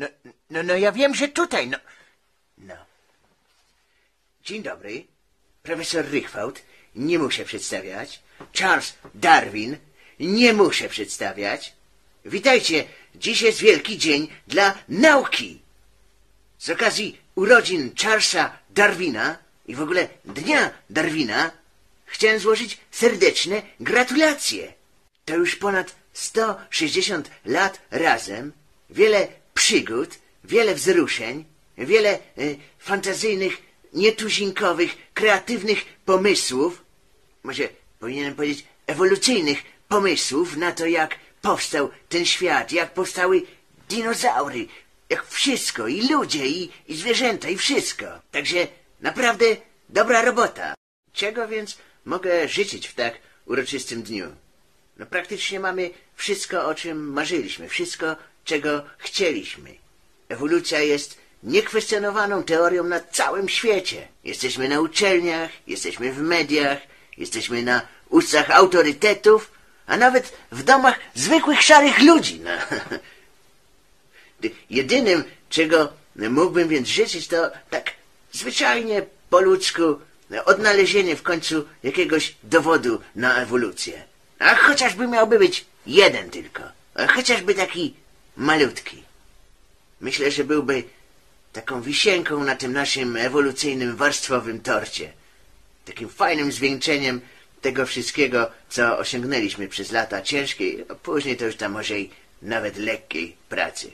No, no, no ja wiem, że tutaj, no. No. Dzień dobry. Profesor Rychwałd. Nie muszę przedstawiać. Charles Darwin. Nie muszę przedstawiać. Witajcie. Dziś jest wielki dzień dla nauki. Z okazji urodzin Charlesa Darwina i w ogóle Dnia Darwina chciałem złożyć serdeczne gratulacje. To już ponad 160 lat razem, wiele przygód, wiele wzruszeń, wiele y, fantazyjnych, nietuzinkowych, kreatywnych pomysłów, może powinienem powiedzieć ewolucyjnych pomysłów na to, jak powstał ten świat, jak powstały dinozaury, jak wszystko, i ludzie, i, i zwierzęta, i wszystko. Także naprawdę dobra robota. Czego więc mogę życzyć w tak uroczystym dniu? No praktycznie mamy wszystko, o czym marzyliśmy, wszystko, czego chcieliśmy. Ewolucja jest niekwestionowaną teorią na całym świecie. Jesteśmy na uczelniach, jesteśmy w mediach, jesteśmy na ustach autorytetów, a nawet w domach zwykłych szarych ludzi. No. Jedynym, czego mógłbym więc życzyć, to tak zwyczajnie po ludzku odnalezienie w końcu jakiegoś dowodu na ewolucję. A chociażby miałby być jeden tylko. A chociażby taki malutki. Myślę, że byłby taką wisienką na tym naszym ewolucyjnym warstwowym torcie. Takim fajnym zwieńczeniem tego wszystkiego, co osiągnęliśmy przez lata ciężkiej, a później to już tam może i nawet lekkiej pracy.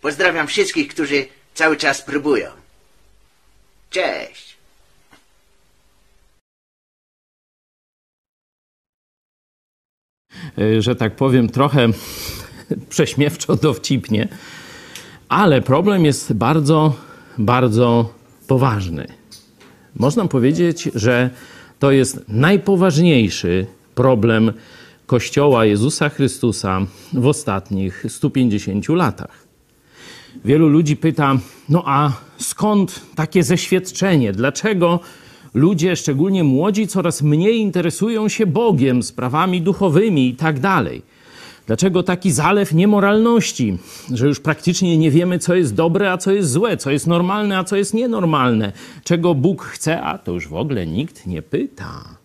Pozdrawiam wszystkich, którzy cały czas próbują. Cześć! Y, że tak powiem, trochę prześmiewczo, dowcipnie, ale problem jest bardzo, bardzo poważny. Można powiedzieć, że to jest najpoważniejszy problem Kościoła Jezusa Chrystusa w ostatnich 150 latach. Wielu ludzi pyta, no a skąd takie zeświadczenie? Dlaczego ludzie, szczególnie młodzi, coraz mniej interesują się Bogiem, sprawami duchowymi i tak dalej? Dlaczego taki zalew niemoralności, że już praktycznie nie wiemy, co jest dobre, a co jest złe, co jest normalne, a co jest nienormalne, czego Bóg chce, a to już w ogóle nikt nie pyta.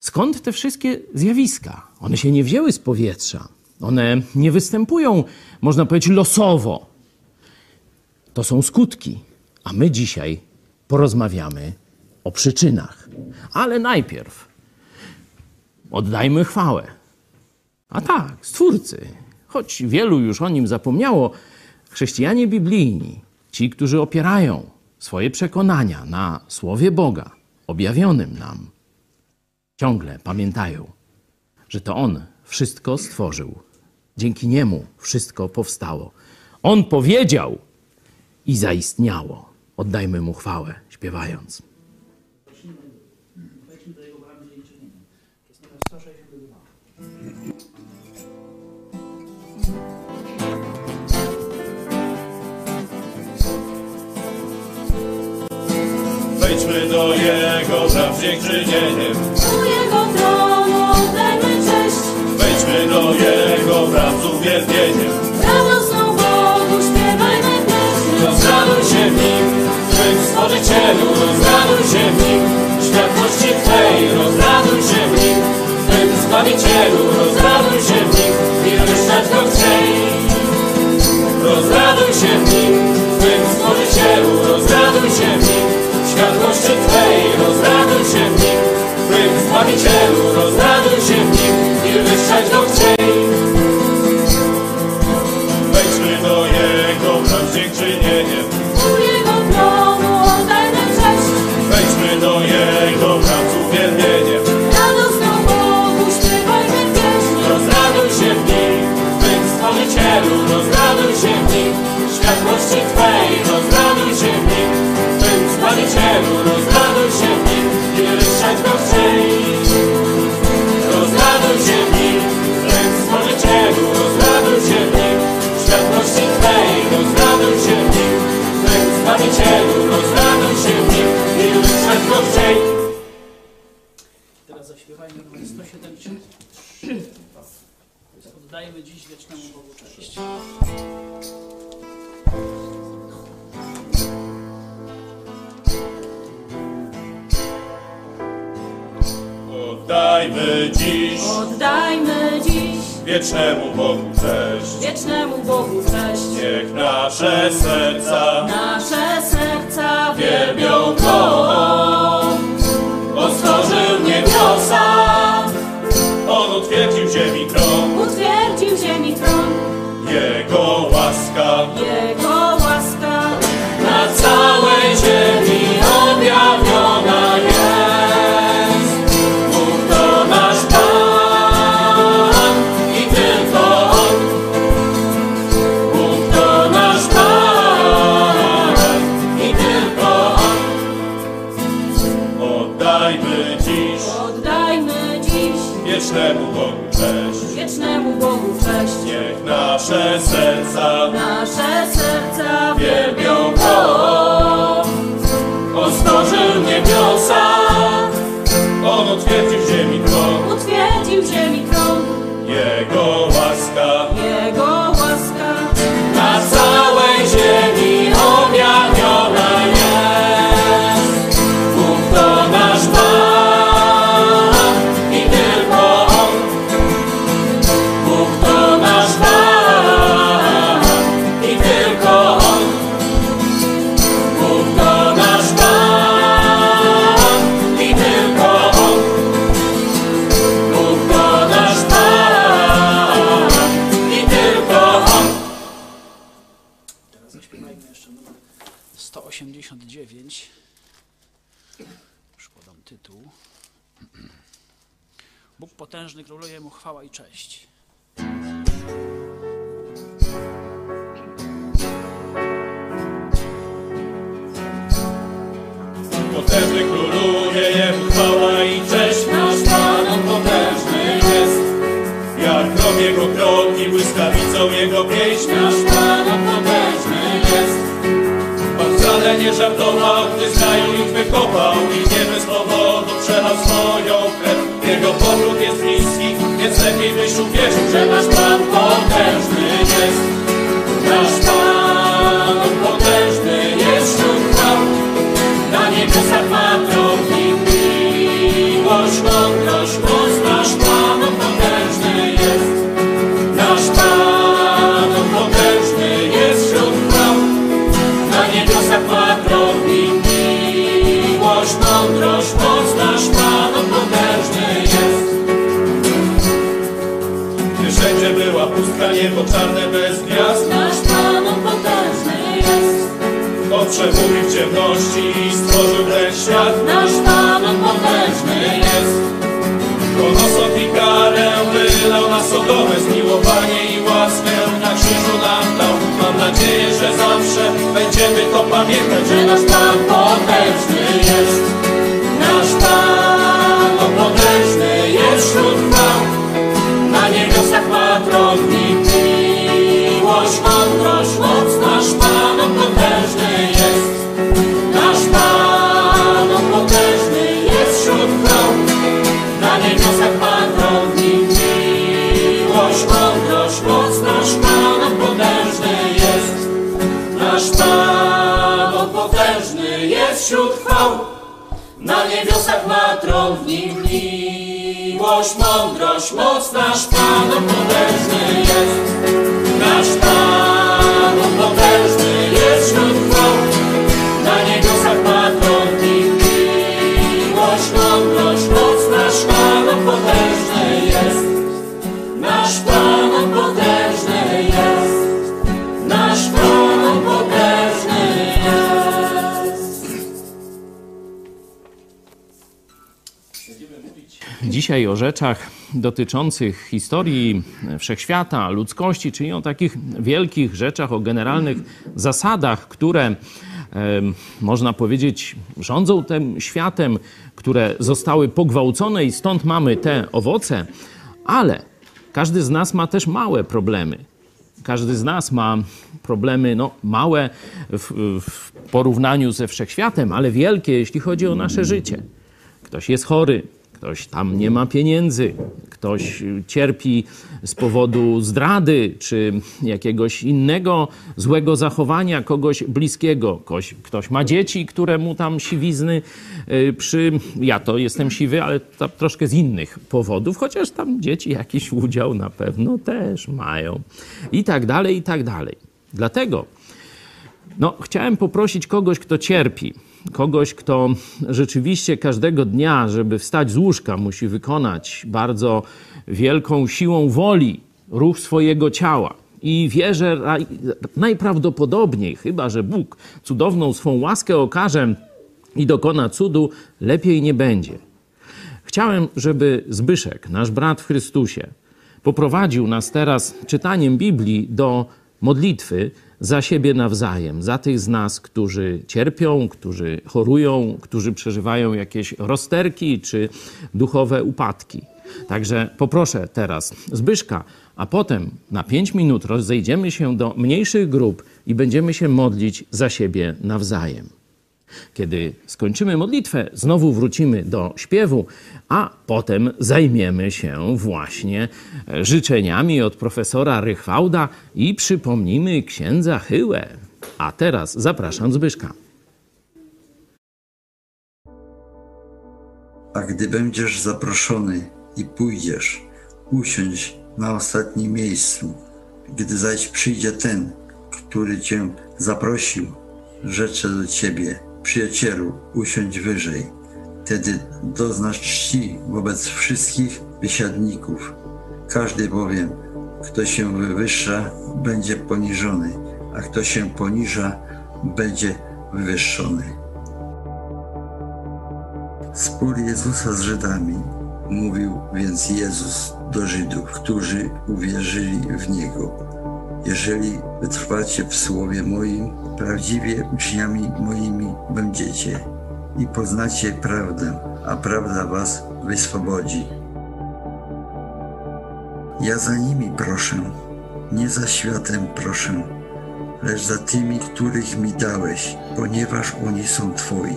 Skąd te wszystkie zjawiska? One się nie wzięły z powietrza. One nie występują, można powiedzieć, losowo. To są skutki. A my dzisiaj porozmawiamy o przyczynach. Ale najpierw oddajmy chwałę. A tak, Stwórcy. Choć wielu już o nim zapomniało, chrześcijanie biblijni, ci, którzy opierają swoje przekonania na Słowie Boga, objawionym nam, ciągle pamiętają, że to On wszystko stworzył. Dzięki Niemu wszystko powstało. On powiedział i zaistniało. Oddajmy Mu chwałę, śpiewając. Wejdźmy do Jego za dziękczynieniem. U Jego tronu oddajmy cześć, Wejdźmy do Jego wraz z uwielbieniem. radosną Bogu śpiewajmy pieśń. Rozraduj się w Nim, Twym Stworzycielu, rozraduj się w Nim. Światłości Twej, rozraduj się w Nim. Twym Zbawicielu, rozraduj się w Nim i wyszczać Go chcej. Rozraduj się w Nim, Twym Stworzycielu, rozraduj się w Nim. Światłości Twej, rozraduj się w Nim. Twym Zbawicielu, rozraduj się w Nim i wyszczać Go chcej. oddajemy dziś wiecznemu Bogu cześć. Oddajmy dziś, oddajmy dziś wiecznemu Bogu cześć, wiecznemu Bogu cześć. Niech nasze serca, nasze serca wielbią Go. Otworzył mnie. come. Yeah. w nim miłość, mądrość, moc nasz Pan potężny jest. Nasz Pan potężny jest wśród. dzisiaj o rzeczach dotyczących historii wszechświata, ludzkości, czyli o takich wielkich rzeczach, o generalnych zasadach, które można powiedzieć, rządzą tym światem, które zostały pogwałcone i stąd mamy te owoce, ale każdy z nas ma też małe problemy. Każdy z nas ma problemy no, małe w, w porównaniu ze wszechświatem, ale wielkie, jeśli chodzi o nasze życie. Ktoś jest chory, ktoś tam nie ma pieniędzy, ktoś cierpi z powodu zdrady czy jakiegoś innego złego zachowania kogoś bliskiego. Ktoś, ktoś ma dzieci, które mu tam siwizny y, przy. Ja to jestem siwy, ale troszkę z innych powodów, chociaż tam dzieci jakiś udział na pewno też mają. I tak dalej, i tak dalej. Dlatego no, chciałem poprosić kogoś, kto cierpi, kogoś, kto rzeczywiście każdego dnia, żeby wstać z łóżka, musi wykonać bardzo wielką siłą woli ruch swojego ciała. I wierzę najprawdopodobniej, chyba że Bóg cudowną swą łaskę okaże i dokona cudu, lepiej nie będzie. Chciałem, żeby Zbyszek, nasz brat w Chrystusie, poprowadził nas teraz czytaniem Biblii do modlitwy za siebie nawzajem, za tych z nas, którzy cierpią, którzy chorują, którzy przeżywają jakieś rozterki czy duchowe upadki. Także poproszę teraz Zbyszka, a potem na pięć minut rozejdziemy się do mniejszych grup i będziemy się modlić za siebie nawzajem. Kiedy skończymy modlitwę, znowu wrócimy do śpiewu, a potem zajmiemy się właśnie życzeniami od profesora Rychwałda i przypomnimy księdza Hyłę. A teraz zapraszam Zbyszka. A gdy będziesz zaproszony i pójdziesz, usiądź na ostatnim miejscu. Gdy zaś przyjdzie ten, który cię zaprosił, rzeczę do ciebie, przyjacielu, usiądź wyżej. Wtedy doznasz czci wobec wszystkich wysiadników. Każdy bowiem, kto się wywyższa, będzie poniżony, a kto się poniża, będzie wywyższony. Spór Jezusa z Żydami mówił więc Jezus do Żydów, którzy uwierzyli w Niego. Jeżeli wytrwacie w słowie moim, prawdziwie uczniami moimi będziecie i poznacie prawdę, a prawda was wyswobodzi. Ja za nimi proszę, nie za światem proszę, lecz za tymi, których mi dałeś, ponieważ oni są Twoi.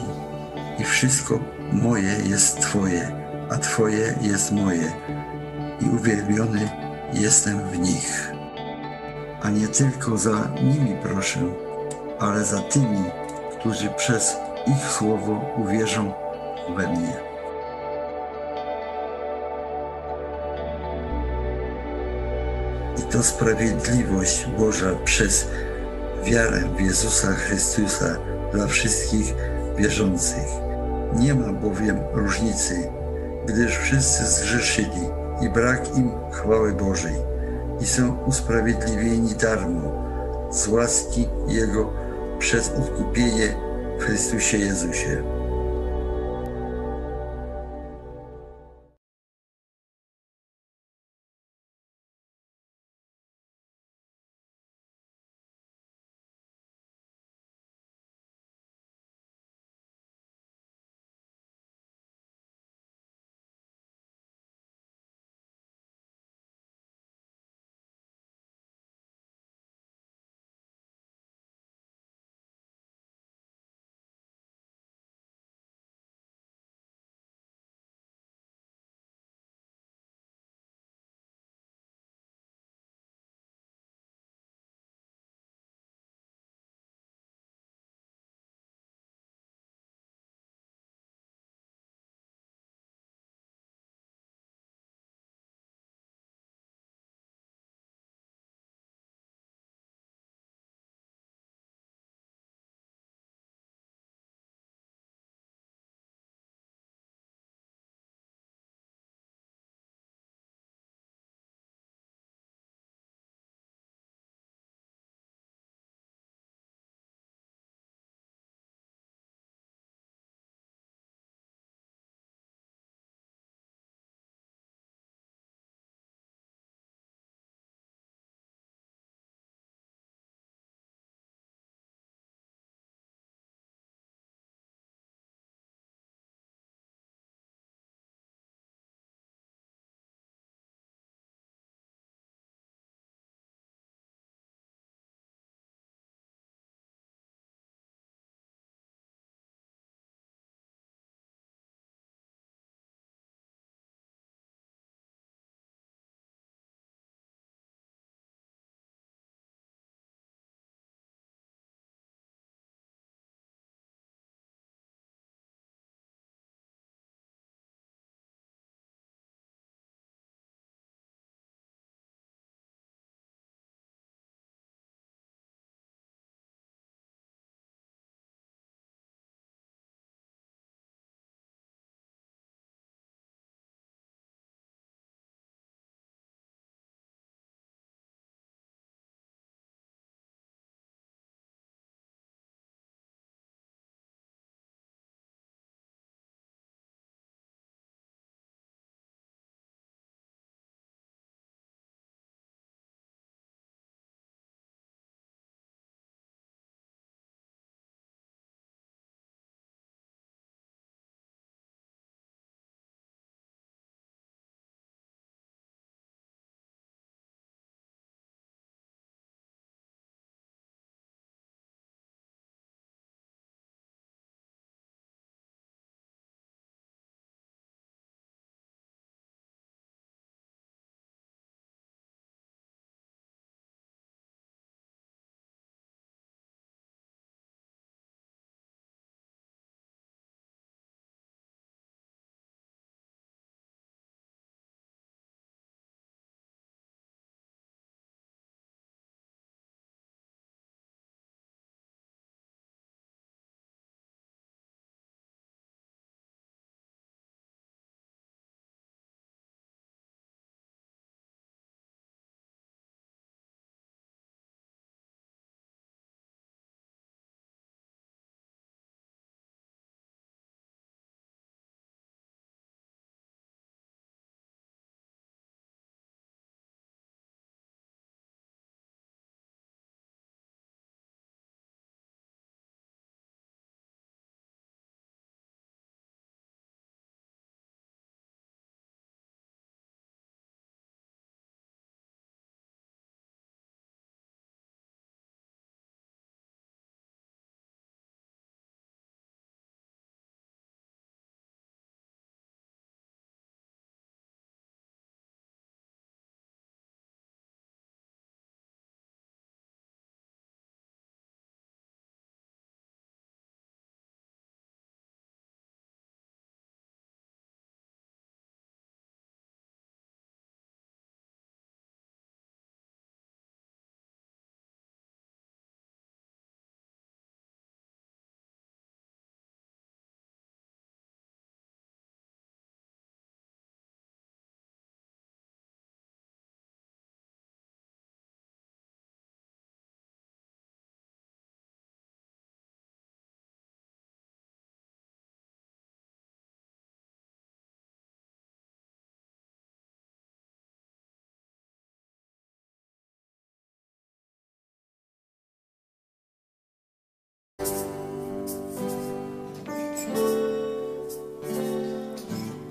I wszystko moje jest Twoje, a Twoje jest moje. I uwielbiony jestem w nich. A nie tylko za nimi proszę, ale za tymi, którzy przez ich słowo uwierzą we mnie. I to sprawiedliwość Boża przez wiarę w Jezusa Chrystusa dla wszystkich wierzących. Nie ma bowiem różnicy, gdyż wszyscy zgrzeszyli i brak im chwały Bożej i są usprawiedliwieni darmo z łaski Jego przez odkupienie w Chrystusie Jezusie.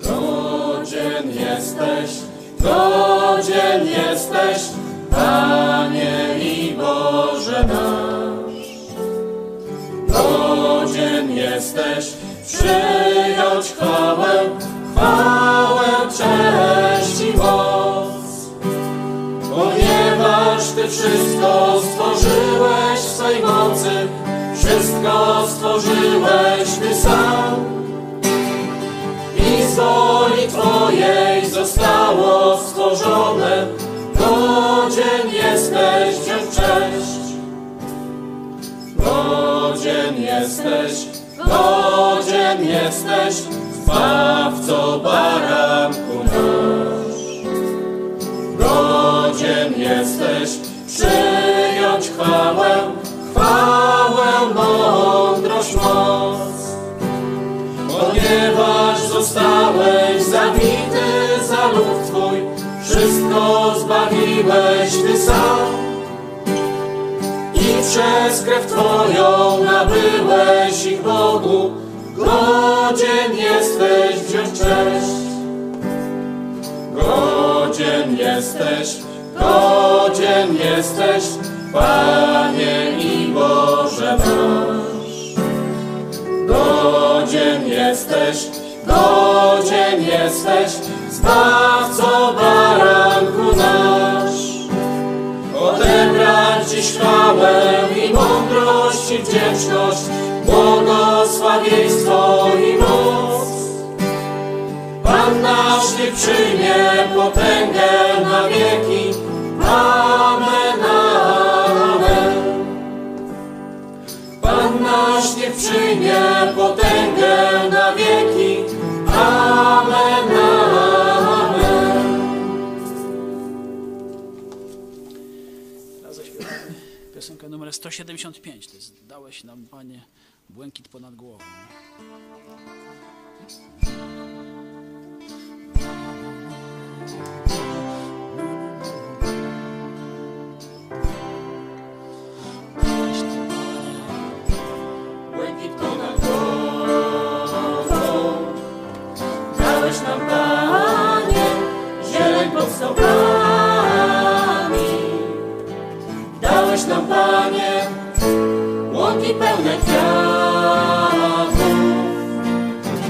Godzien jesteś, godzien jesteś, Panie i Boże nasz. Godzien jesteś przyjąć chwałę, chwałę, cześć i moc. Ponieważ Ty wszystko stworzyłeś wszystko stworzyłeś Ty sam. I z woli Twojej zostało stworzone, godzien jesteś wziąć cześć. Godzien jesteś, godzien jesteś, Zbawco baranku nasz. Godzien jesteś przyjąć chwałę, wszystko zbawiłeś Ty sam. I przez krew Twoją nabyłeś ich Bogu, godzien jesteś wziąć cześć. Godzien jesteś, godzien jesteś, Panie i Boże nasz. Godzien jesteś, godzien jesteś, wdzięczność, błogosławieństwo i moc. Pan nasz niech przyjmie potęgę na wieki. Numer 175. To jest Dałeś nam, Panie, błękit ponad głową. Błękit ponad głową. Dałeś nam, Panie, Panie, łąki pełne kwiatów.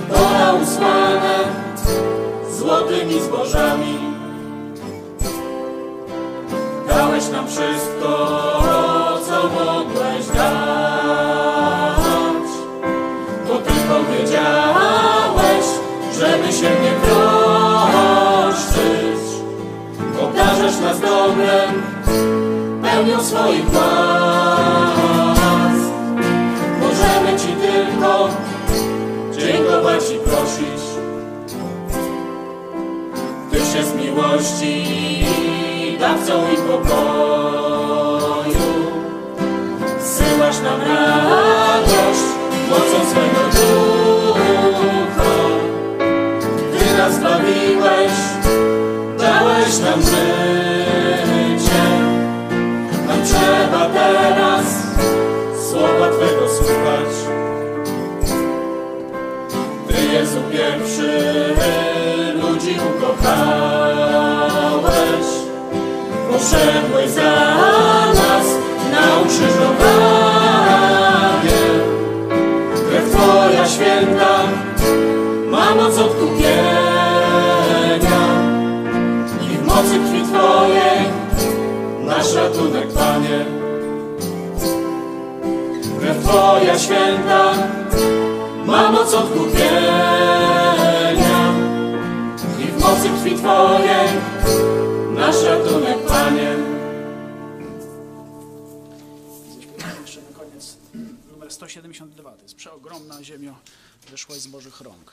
Pola usłane złotymi zbożami. Dałeś nam wszystko, co mogłeś dać. Bo tylko wiedziałeś, żeby się nie troszczyć. Obdarzasz nas dobrem, pełnią swoich łask. Możemy Ci tylko dziękować i prosić. Tyś jest miłości dawcą i pokoju. Zsyłasz nam radość mocą swego ducha. Ty nas zbawiłeś, dałeś nam życie. Twoja święta ma moc odkupienia. I w mocy krwi Twojej nasz ratunek, Panie. jeszcze na koniec numer 172. To jest przeogromna ziemio, wyszłaś z Bożych rąk.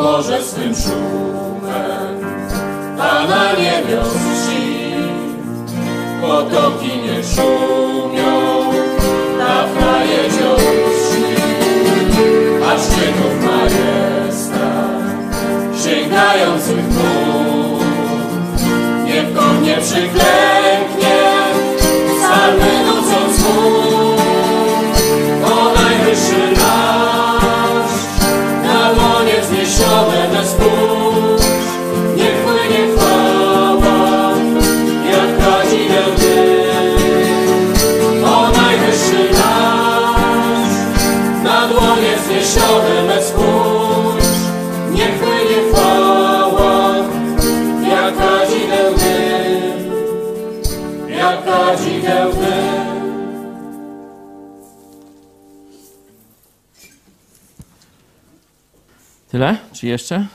porze swym szumem Pana nie wiosi, potoki nie szumi. jeszcze?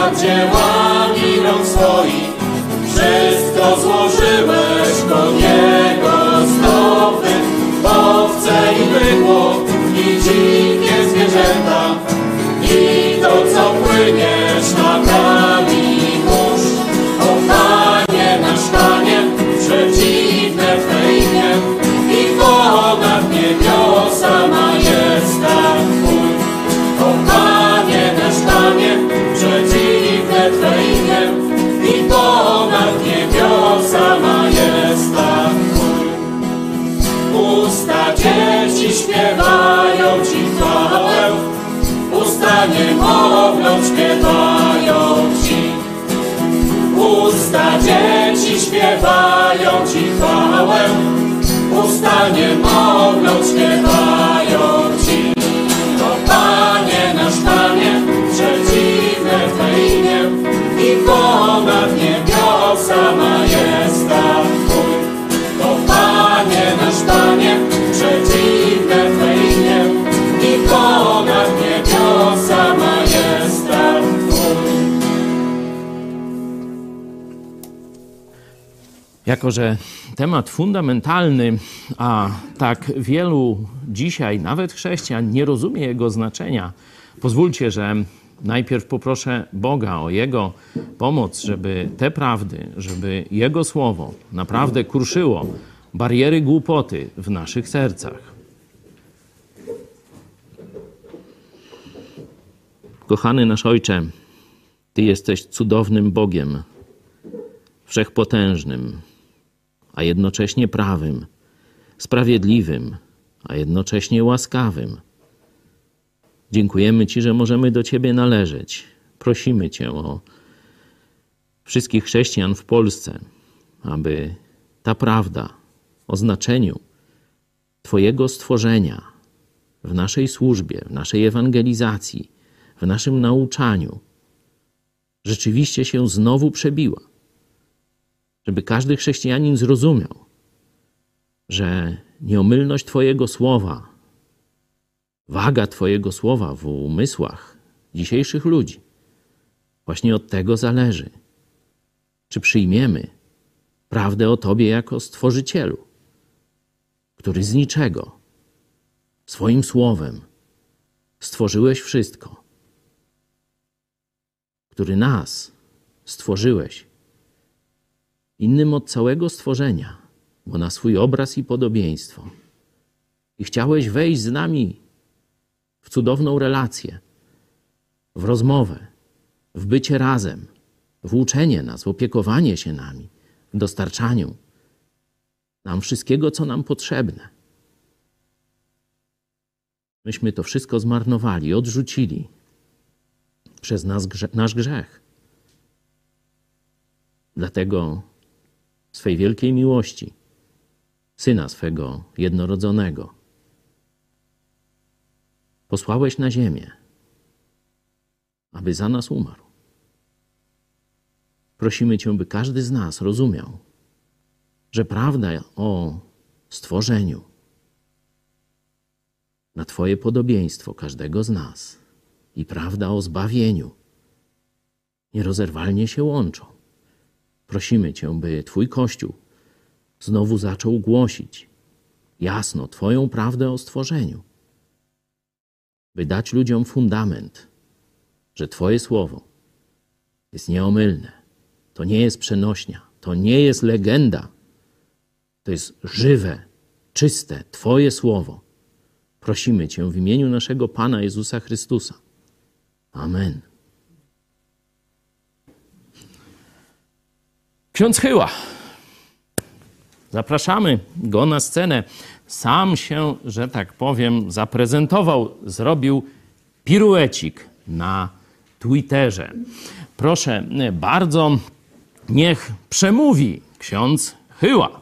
nad dziełami rąk swoich. Wszystko złożyłeś do Niego znowu, owce i bydło i dzikie zwierzęta. Usta dzieci śpiewają Ci chwałę, usta niemowląt śpiewają Jako, że temat fundamentalny, a tak wielu dzisiaj, nawet chrześcijan, nie rozumie jego znaczenia, pozwólcie, że najpierw poproszę Boga o Jego pomoc, żeby te prawdy, żeby Jego słowo naprawdę kruszyło bariery głupoty w naszych sercach. Kochany nasz Ojcze, Ty jesteś cudownym Bogiem, wszechpotężnym, a jednocześnie prawym, sprawiedliwym, a jednocześnie łaskawym. Dziękujemy Ci, że możemy do Ciebie należeć. Prosimy Cię o wszystkich chrześcijan w Polsce, aby ta prawda o znaczeniu Twojego stworzenia w naszej służbie, w naszej ewangelizacji, w naszym nauczaniu rzeczywiście się znowu przebiła żeby każdy chrześcijanin zrozumiał, że nieomylność Twojego słowa, waga Twojego słowa w umysłach dzisiejszych ludzi właśnie od tego zależy. Czy przyjmiemy prawdę o Tobie jako Stworzycielu, który z niczego swoim słowem stworzyłeś wszystko, który nas stworzyłeś innym od całego stworzenia, bo na swój obraz i podobieństwo. I chciałeś wejść z nami w cudowną relację, w rozmowę, w bycie razem, w uczenie nas, w opiekowanie się nami, w dostarczaniu nam wszystkiego, co nam potrzebne. Myśmy to wszystko zmarnowali, odrzucili przez nas, nasz grzech. Dlatego swej wielkiej miłości, Syna swego jednorodzonego. Posłałeś na ziemię, aby za nas umarł. Prosimy Cię, by każdy z nas rozumiał, że prawda o stworzeniu na Twoje podobieństwo każdego z nas i prawda o zbawieniu nierozerwalnie się łączą. Prosimy Cię, by Twój Kościół znowu zaczął głosić jasno Twoją prawdę o stworzeniu, by dać ludziom fundament, że Twoje słowo jest nieomylne. To nie jest przenośnia, to nie jest legenda, to jest żywe, czyste Twoje słowo. Prosimy Cię w imieniu naszego Pana Jezusa Chrystusa. Amen. Ksiądz Chyła. Zapraszamy go na scenę. Sam się, że tak powiem, zaprezentował, zrobił piruecik na Twitterze. Proszę bardzo, niech przemówi ksiądz Chyła.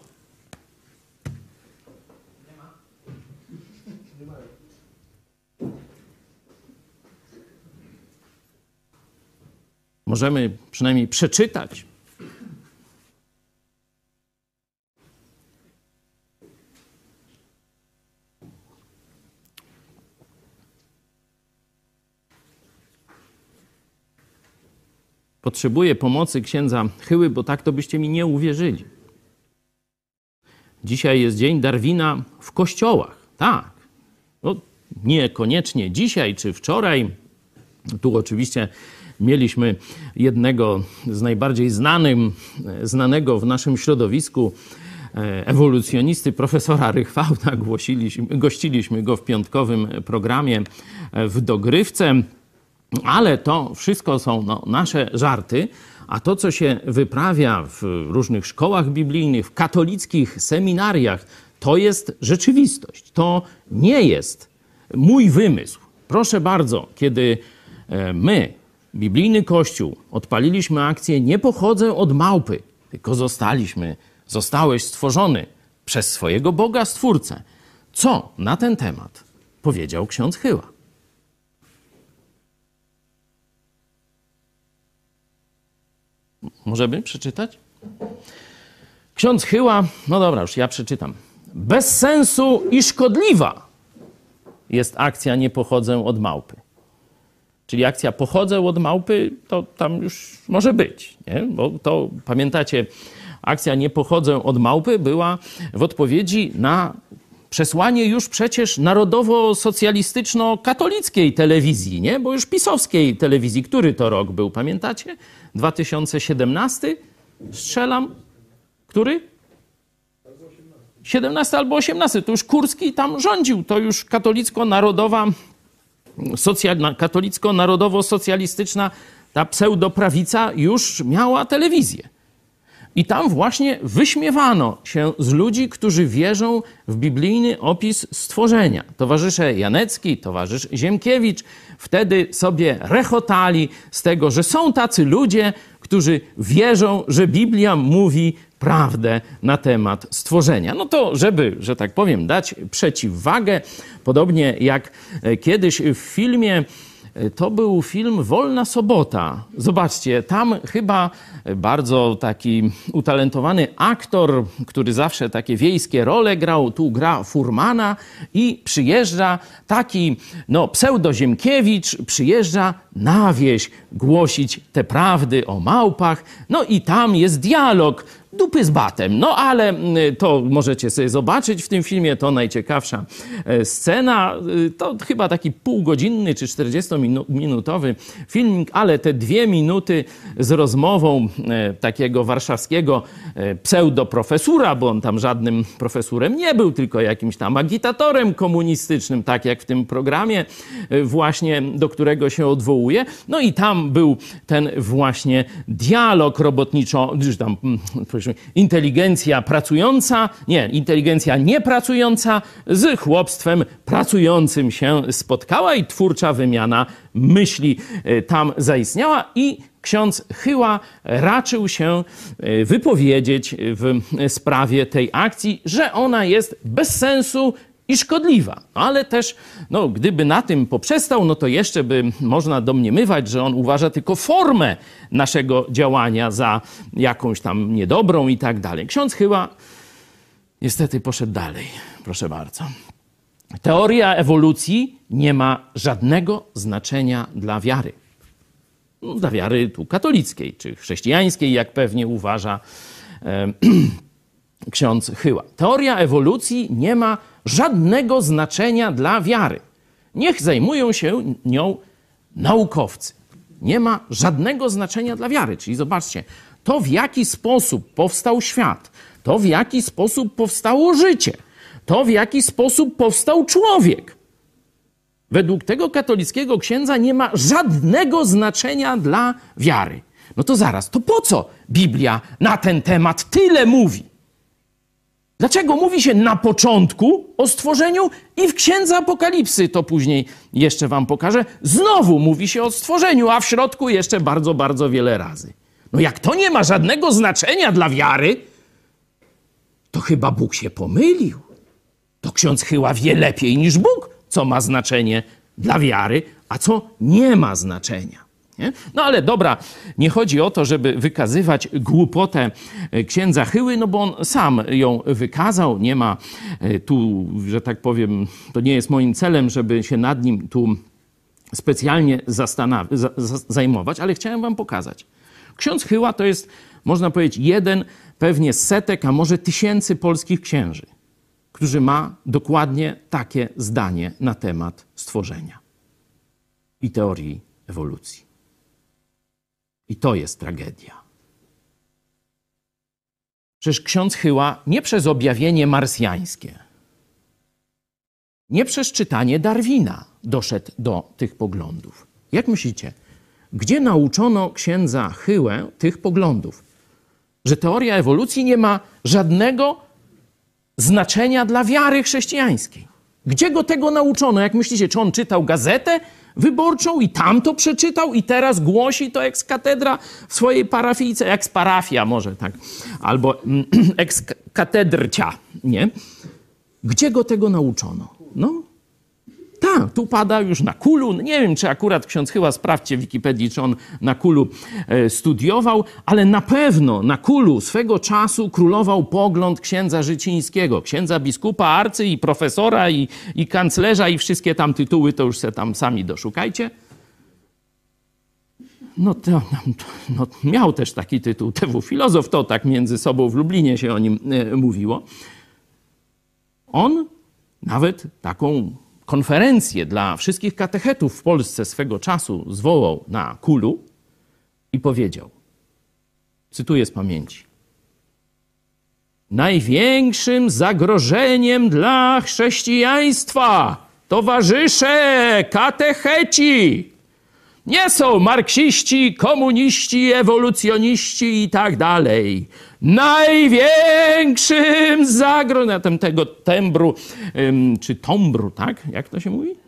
Możemy przynajmniej przeczytać Potrzebuję pomocy księdza Chyły, bo tak to byście mi nie uwierzyli. Dzisiaj jest dzień Darwina w kościołach. Tak. No, niekoniecznie dzisiaj czy wczoraj. Tu oczywiście mieliśmy jednego z najbardziej znanym, znanego w naszym środowisku e, ewolucjonisty profesora Rychwałta. Gościliśmy go w piątkowym programie w Dogrywce. Ale to wszystko są no, nasze żarty, a to, co się wyprawia w różnych szkołach biblijnych, w katolickich seminariach, to jest rzeczywistość. To nie jest mój wymysł. Proszę bardzo, kiedy e, my biblijny Kościół, odpaliliśmy akcję Nie pochodzę od małpy, tylko zostaliśmy, zostałeś stworzony przez swojego Boga Stwórcę. Co na ten temat powiedział ksiądz Chyła? Możemy przeczytać? Ksiądz Chyła, no dobra, już ja przeczytam. Bez sensu i szkodliwa jest akcja Nie pochodzę od małpy. Czyli akcja pochodzę od małpy, to tam już może być, nie? Bo to pamiętacie, akcja Nie pochodzę od małpy była w odpowiedzi na przesłanie już przecież narodowo-socjalistyczno-katolickiej telewizji, nie? Bo już pisowskiej telewizji. Który to rok był, pamiętacie? 2017? Strzelam. Który? 17 albo 18. To już Kurski tam rządził. To już katolicko-narodowa, socjal, katolicko-narodowo-socjalistyczna ta pseudoprawica już miała telewizję. I tam właśnie wyśmiewano się z ludzi, którzy wierzą w biblijny opis stworzenia. Towarzysze Janecki, towarzysz Ziemkiewicz wtedy sobie rechotali z tego, że są tacy ludzie, którzy wierzą, że Biblia mówi prawdę na temat stworzenia. No to, żeby, że tak powiem, dać przeciwwagę, podobnie jak kiedyś w filmie to był film Wolna Sobota. Zobaczcie, tam chyba bardzo taki utalentowany aktor, który zawsze takie wiejskie role grał, tu gra Furmana i przyjeżdża taki no, pseudoziemkiewicz, przyjeżdża na wieś głosić te prawdy o małpach. No i tam jest dialog dupy z batem. No ale mm, to możecie sobie zobaczyć w tym filmie, to najciekawsza e, scena. Y, to chyba taki półgodzinny czy 40-minutowy filmik, ale te dwie minuty z rozmową e, takiego warszawskiego e, pseudoprofesura, bo on tam żadnym profesurem nie był, tylko jakimś tam agitatorem komunistycznym, tak jak w tym programie właśnie, do którego się odwołuje. No i tam był ten właśnie dialog robotniczo, tam mm, inteligencja pracująca, nie, inteligencja niepracująca z chłopstwem pracującym się spotkała i twórcza wymiana myśli e, tam zaistniała i ksiądz Chyła raczył się e, wypowiedzieć w sprawie tej akcji, że ona jest bez sensu i szkodliwa. Ale też, no, gdyby na tym poprzestał, no to jeszcze by można domniemywać, że on uważa tylko formę naszego działania za jakąś tam niedobrą i tak dalej. Ksiądz chyba niestety poszedł dalej. Proszę bardzo. Teoria ewolucji nie ma żadnego znaczenia dla wiary. No, dla wiary tu katolickiej czy chrześcijańskiej, jak pewnie uważa e, ksiądz Chyła. Teoria ewolucji nie ma żadnego znaczenia dla wiary. Niech zajmują się nią naukowcy. Nie ma żadnego znaczenia dla wiary. Czyli zobaczcie, to w jaki sposób powstał świat, to w jaki sposób powstało życie, to w jaki sposób powstał człowiek. Według tego katolickiego księdza nie ma żadnego znaczenia dla wiary. No to zaraz, to po co Biblia na ten temat tyle mówi? Dlaczego mówi się na początku o stworzeniu i w księdze Apokalipsy, to później jeszcze wam pokażę, znowu mówi się o stworzeniu, a w środku jeszcze bardzo, bardzo wiele razy. No jak to nie ma żadnego znaczenia dla wiary, to chyba Bóg się pomylił. To ksiądz chyba wie lepiej niż Bóg, co ma znaczenie dla wiary, a co nie ma znaczenia. Nie? No ale dobra, nie chodzi o to, żeby wykazywać głupotę e, księdza Chyły, no bo on sam ją wykazał. Nie ma e, tu, że tak powiem, to nie jest moim celem, żeby się nad nim tu specjalnie zajmować, ale chciałem wam pokazać. Ksiądz Chyła to jest, można powiedzieć, jeden pewnie z setek, a może tysięcy polskich księży, którzy ma dokładnie takie zdanie na temat stworzenia i teorii ewolucji. I to jest tragedia. Przecież ksiądz Chyła nie przez objawienie marsjańskie, nie przez czytanie Darwina doszedł do tych poglądów. Jak myślicie, gdzie nauczono księdza Chyłę tych poglądów? Że teoria ewolucji nie ma żadnego znaczenia dla wiary chrześcijańskiej. Gdzie go tego nauczono? Jak myślicie, czy on czytał gazetę wyborczą i tam to przeczytał i teraz głosi to ex-katedra w swojej parafijce, ex-parafia może tak, albo mm, ex-katedrcia, nie? Gdzie go tego nauczono? No, tak, tu pada już na kulu. Nie wiem, czy akurat ksiądz chyba, sprawdźcie w Wikipedii, czy on na kulu e, studiował, ale na pewno na kulu swego czasu królował pogląd księdza Życińskiego, księdza biskupa, arcy i profesora i, i kanclerza i wszystkie tam tytuły, to już se tam sami doszukajcie. No, to, no, miał też taki tytuł, TW filozof, to tak między sobą w Lublinie się o nim e, mówiło. On nawet taką konferencję dla wszystkich katechetów w Polsce swego czasu zwołał na kulu i powiedział, cytuję z pamięci, największym zagrożeniem dla chrześcijaństwa, towarzysze, katecheci, nie są marksiści, komuniści, ewolucjoniści i tak dalej. Największym zagrożeniem tego tembru, czy tombru, tak? Jak to się mówi?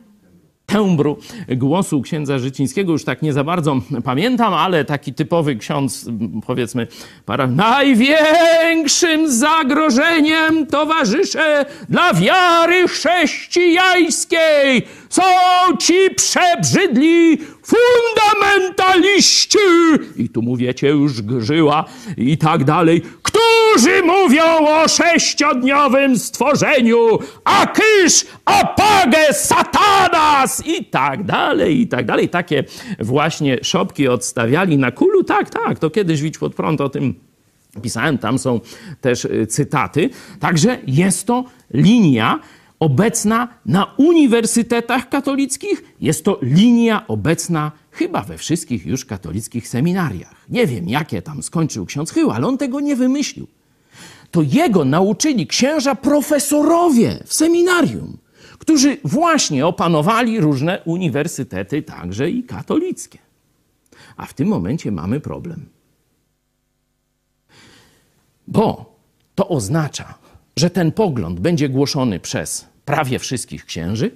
Tembru głosu księdza Życińskiego, już tak nie za bardzo pamiętam, ale taki typowy ksiądz, powiedzmy, para... największym zagrożeniem towarzysze dla wiary chrześcijańskiej. Są ci przebrzydli fundamentaliści, i tu mówicie już grzyła i tak dalej, którzy mówią o sześciodniowym stworzeniu, a kysz, apage, i tak dalej, i tak dalej. Takie właśnie szopki odstawiali na kulu. Tak, tak, to kiedyś Widź pod prąd o tym pisałem, tam są też y, cytaty. Także jest to linia, obecna na uniwersytetach katolickich, jest to linia obecna chyba we wszystkich już katolickich seminariach. Nie wiem, jakie tam skończył ksiądz Chył, ale on tego nie wymyślił. To jego nauczyli księża profesorowie w seminarium, którzy właśnie opanowali różne uniwersytety, także i katolickie. A w tym momencie mamy problem. Bo to oznacza, że ten pogląd będzie głoszony przez prawie wszystkich księży,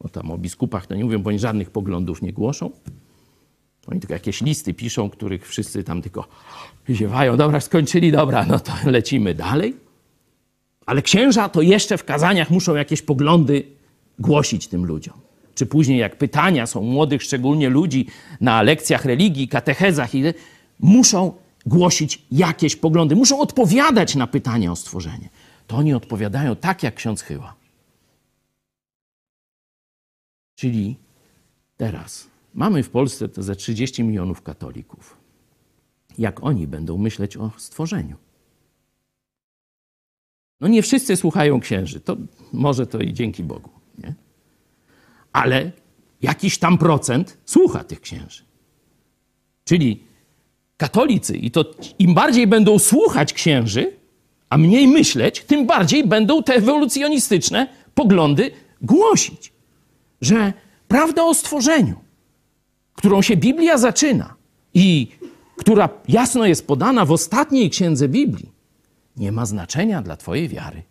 bo tam o biskupach to nie mówią, bo oni żadnych poglądów nie głoszą. Oni tylko jakieś listy piszą, których wszyscy tam tylko ziewają. Dobra, skończyli, dobra, no to lecimy dalej. Ale księża to jeszcze w kazaniach muszą jakieś poglądy głosić tym ludziom. Czy później, jak pytania są młodych, szczególnie ludzi na lekcjach religii, katechezach, muszą głosić jakieś poglądy, muszą odpowiadać na pytania o stworzenie. To oni odpowiadają tak, jak ksiądz Chyła. Czyli teraz mamy w Polsce to ze 30 milionów katolików. Jak oni będą myśleć o stworzeniu? No nie wszyscy słuchają księży, to może to i dzięki Bogu, nie? Ale jakiś tam procent słucha tych księży. Czyli katolicy, i to im bardziej będą słuchać księży, a mniej myśleć, tym bardziej będą te ewolucjonistyczne poglądy głosić. Że prawda o stworzeniu, którą się Biblia zaczyna i która jasno jest podana w ostatniej księdze Biblii, nie ma znaczenia dla Twojej wiary.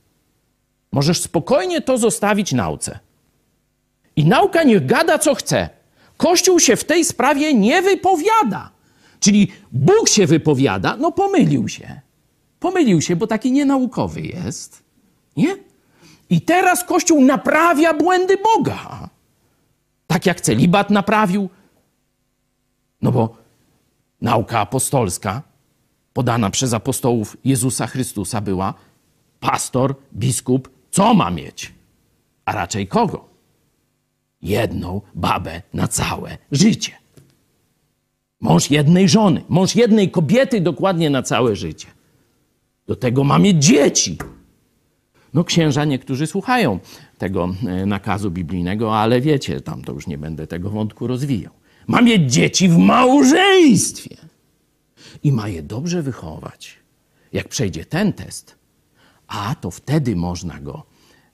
Możesz spokojnie to zostawić nauce. I nauka niech gada, co chce. Kościół się w tej sprawie nie wypowiada. Czyli Bóg się wypowiada, no pomylił się. Pomylił się, bo taki nienaukowy jest. Nie? I teraz Kościół naprawia błędy Boga. Tak jak celibat naprawił. No bo nauka apostolska podana przez apostołów Jezusa Chrystusa była pastor, biskup, co ma mieć? A raczej kogo? Jedną babę na całe życie. Mąż jednej żony, mąż jednej kobiety dokładnie na całe życie. Do tego ma mieć dzieci. No księża niektórzy słuchają tego e, nakazu biblijnego, ale wiecie, tam to już nie będę tego wątku rozwijał. Ma mieć dzieci w małżeństwie i ma je dobrze wychować. Jak przejdzie ten test, a to wtedy można go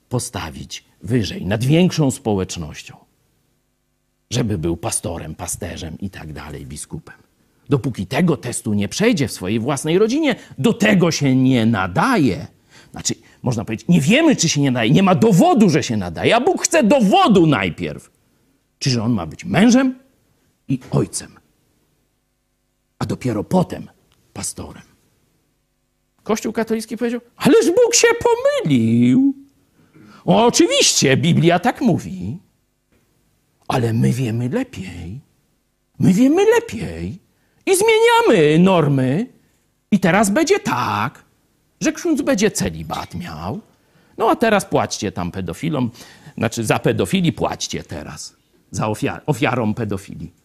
postawić wyżej, nad większą społecznością, żeby był pastorem, pasterzem i tak dalej, biskupem. Dopóki tego testu nie przejdzie w swojej własnej rodzinie, do tego się nie nadaje. Znaczy, można powiedzieć, nie wiemy, czy się nie nadaje, nie ma dowodu, że się nadaje, a Bóg chce dowodu najpierw. Czy że on ma być mężem i ojcem, a dopiero potem pastorem. Kościół katolicki powiedział: Ależ Bóg się pomylił. O, oczywiście, Biblia tak mówi, ale my wiemy lepiej. My wiemy lepiej i zmieniamy normy. I teraz będzie tak, że ksiądz będzie celibat miał. No a teraz płaćcie tam pedofilom, znaczy za pedofili płaćcie teraz, za ofiar ofiarą pedofilii.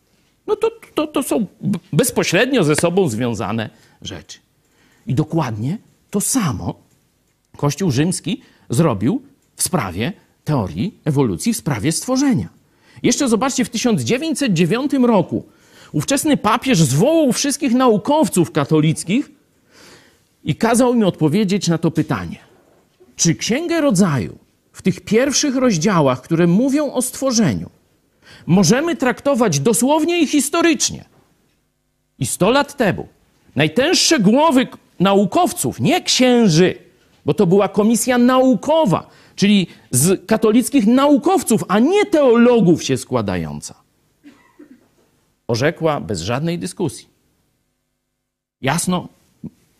No to, to, to są bezpośrednio ze sobą związane rzeczy. I dokładnie to samo Kościół rzymski zrobił w sprawie teorii ewolucji, w sprawie stworzenia. Jeszcze zobaczcie, w 1909 roku ówczesny papież zwołał wszystkich naukowców katolickich i kazał im odpowiedzieć na to pytanie. Czy Księgę Rodzaju w tych pierwszych rozdziałach, które mówią o stworzeniu, możemy traktować dosłownie i historycznie? I sto lat temu najtęższe głowy naukowców, nie księży, bo to była komisja naukowa, czyli z katolickich naukowców, a nie teologów się składająca, orzekła bez żadnej dyskusji. Jasno,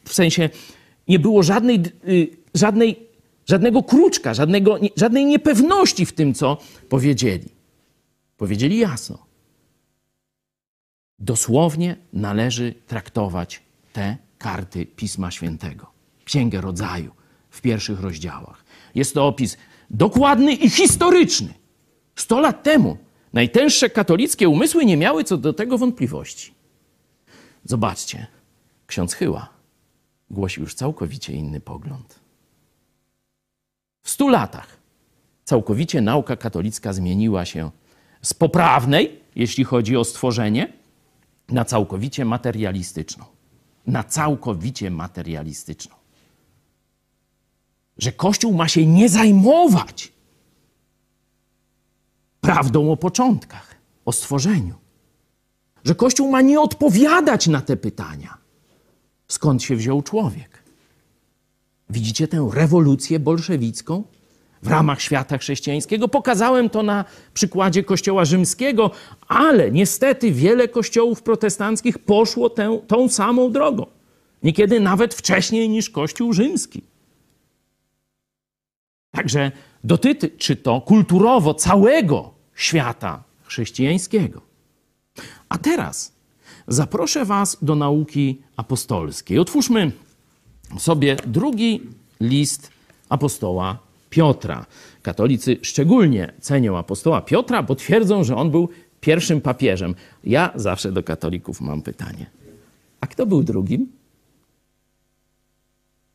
w sensie nie było żadnej, y, żadnej, żadnego kruczka, żadnego, żadnej niepewności w tym, co powiedzieli. Powiedzieli jasno. Dosłownie należy traktować te karty Pisma Świętego, Księgę Rodzaju w pierwszych rozdziałach. Jest to opis dokładny i historyczny. Sto lat temu najtęższe katolickie umysły nie miały co do tego wątpliwości. Zobaczcie, ksiądz Chyła głosi już całkowicie inny pogląd. W stu latach całkowicie nauka katolicka zmieniła się z poprawnej, jeśli chodzi o stworzenie, na całkowicie materialistyczną. Na całkowicie materialistyczną. Że Kościół ma się nie zajmować prawdą o początkach, o stworzeniu. Że Kościół ma nie odpowiadać na te pytania skąd się wziął człowiek. Widzicie tę rewolucję bolszewicką w ramach świata chrześcijańskiego? Pokazałem to na przykładzie Kościoła rzymskiego, ale niestety wiele kościołów protestanckich poszło tę, tą samą drogą. Niekiedy nawet wcześniej niż Kościół rzymski. Także dotyczy to kulturowo całego świata chrześcijańskiego. A teraz zaproszę Was do nauki apostolskiej. Otwórzmy sobie drugi list apostoła Piotra. Katolicy szczególnie cenią apostoła Piotra, bo twierdzą, że on był pierwszym papieżem. Ja zawsze do katolików mam pytanie. A kto był drugim?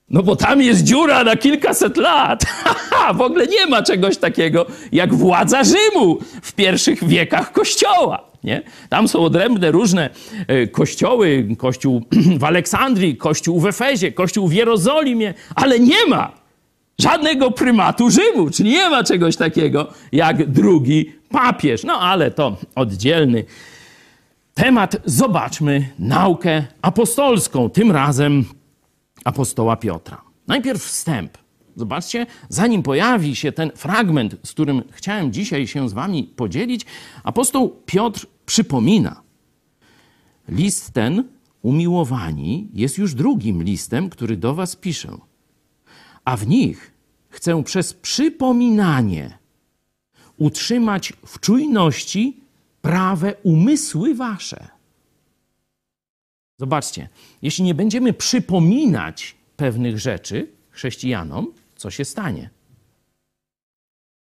No bo tam jest dziura na kilkaset lat. w ogóle nie ma czegoś takiego jak władza Rzymu w pierwszych wiekach Kościoła. Nie? Tam są odrębne różne e, kościoły, kościół w Aleksandrii, kościół w Efezie, kościół w Jerozolimie, ale nie ma żadnego prymatu Rzymu, czyli nie ma czegoś takiego jak drugi papież. No ale to oddzielny temat. Zobaczmy naukę apostolską, tym razem apostoła Piotra. Najpierw wstęp. Zobaczcie, zanim pojawi się ten fragment, z którym chciałem dzisiaj się z wami podzielić, apostoł Piotr przypomina. List ten, umiłowani, jest już drugim listem, który do was piszę. A w nich chcę przez przypominanie utrzymać w czujności prawe umysły wasze. Zobaczcie, jeśli nie będziemy przypominać pewnych rzeczy chrześcijanom, co się stanie?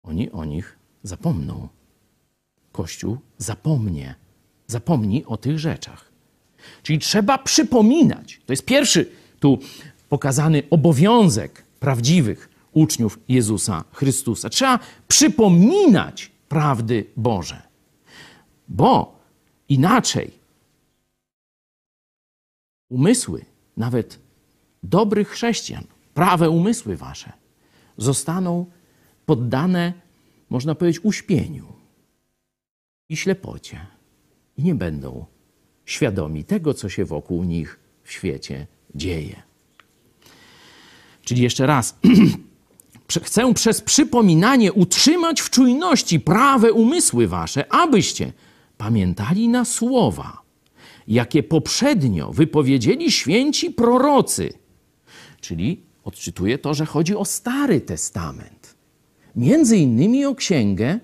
Oni o nich zapomną. Kościół zapomnie, zapomni o tych rzeczach. Czyli trzeba przypominać. To jest pierwszy tu pokazany obowiązek prawdziwych uczniów Jezusa Chrystusa. Trzeba przypominać prawdy Boże, bo inaczej umysły, nawet dobrych chrześcijan, prawe umysły wasze, zostaną poddane, można powiedzieć, uśpieniu i ślepocie i nie będą świadomi tego, co się wokół nich w świecie dzieje. Czyli jeszcze raz, chcę przez przypominanie utrzymać w czujności prawe umysły wasze, abyście pamiętali na słowa, jakie poprzednio wypowiedzieli święci prorocy. Czyli odczytuję to, że chodzi o Stary Testament. Między innymi o księgę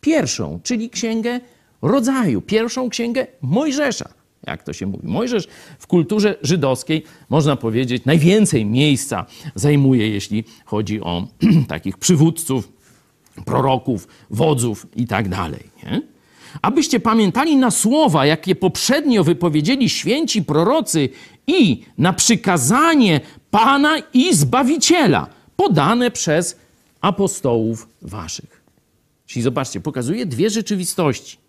pierwszą, czyli księgę rodzaju, pierwszą księgę Mojżesza. Jak to się mówi? Mojżesz w kulturze żydowskiej, można powiedzieć, najwięcej miejsca zajmuje, jeśli chodzi o takich przywódców, proroków, wodzów i tak dalej. Abyście pamiętali na słowa, jakie poprzednio wypowiedzieli święci prorocy i na przykazanie Pana i Zbawiciela, podane przez apostołów waszych. Czyli zobaczcie, pokazuje dwie rzeczywistości.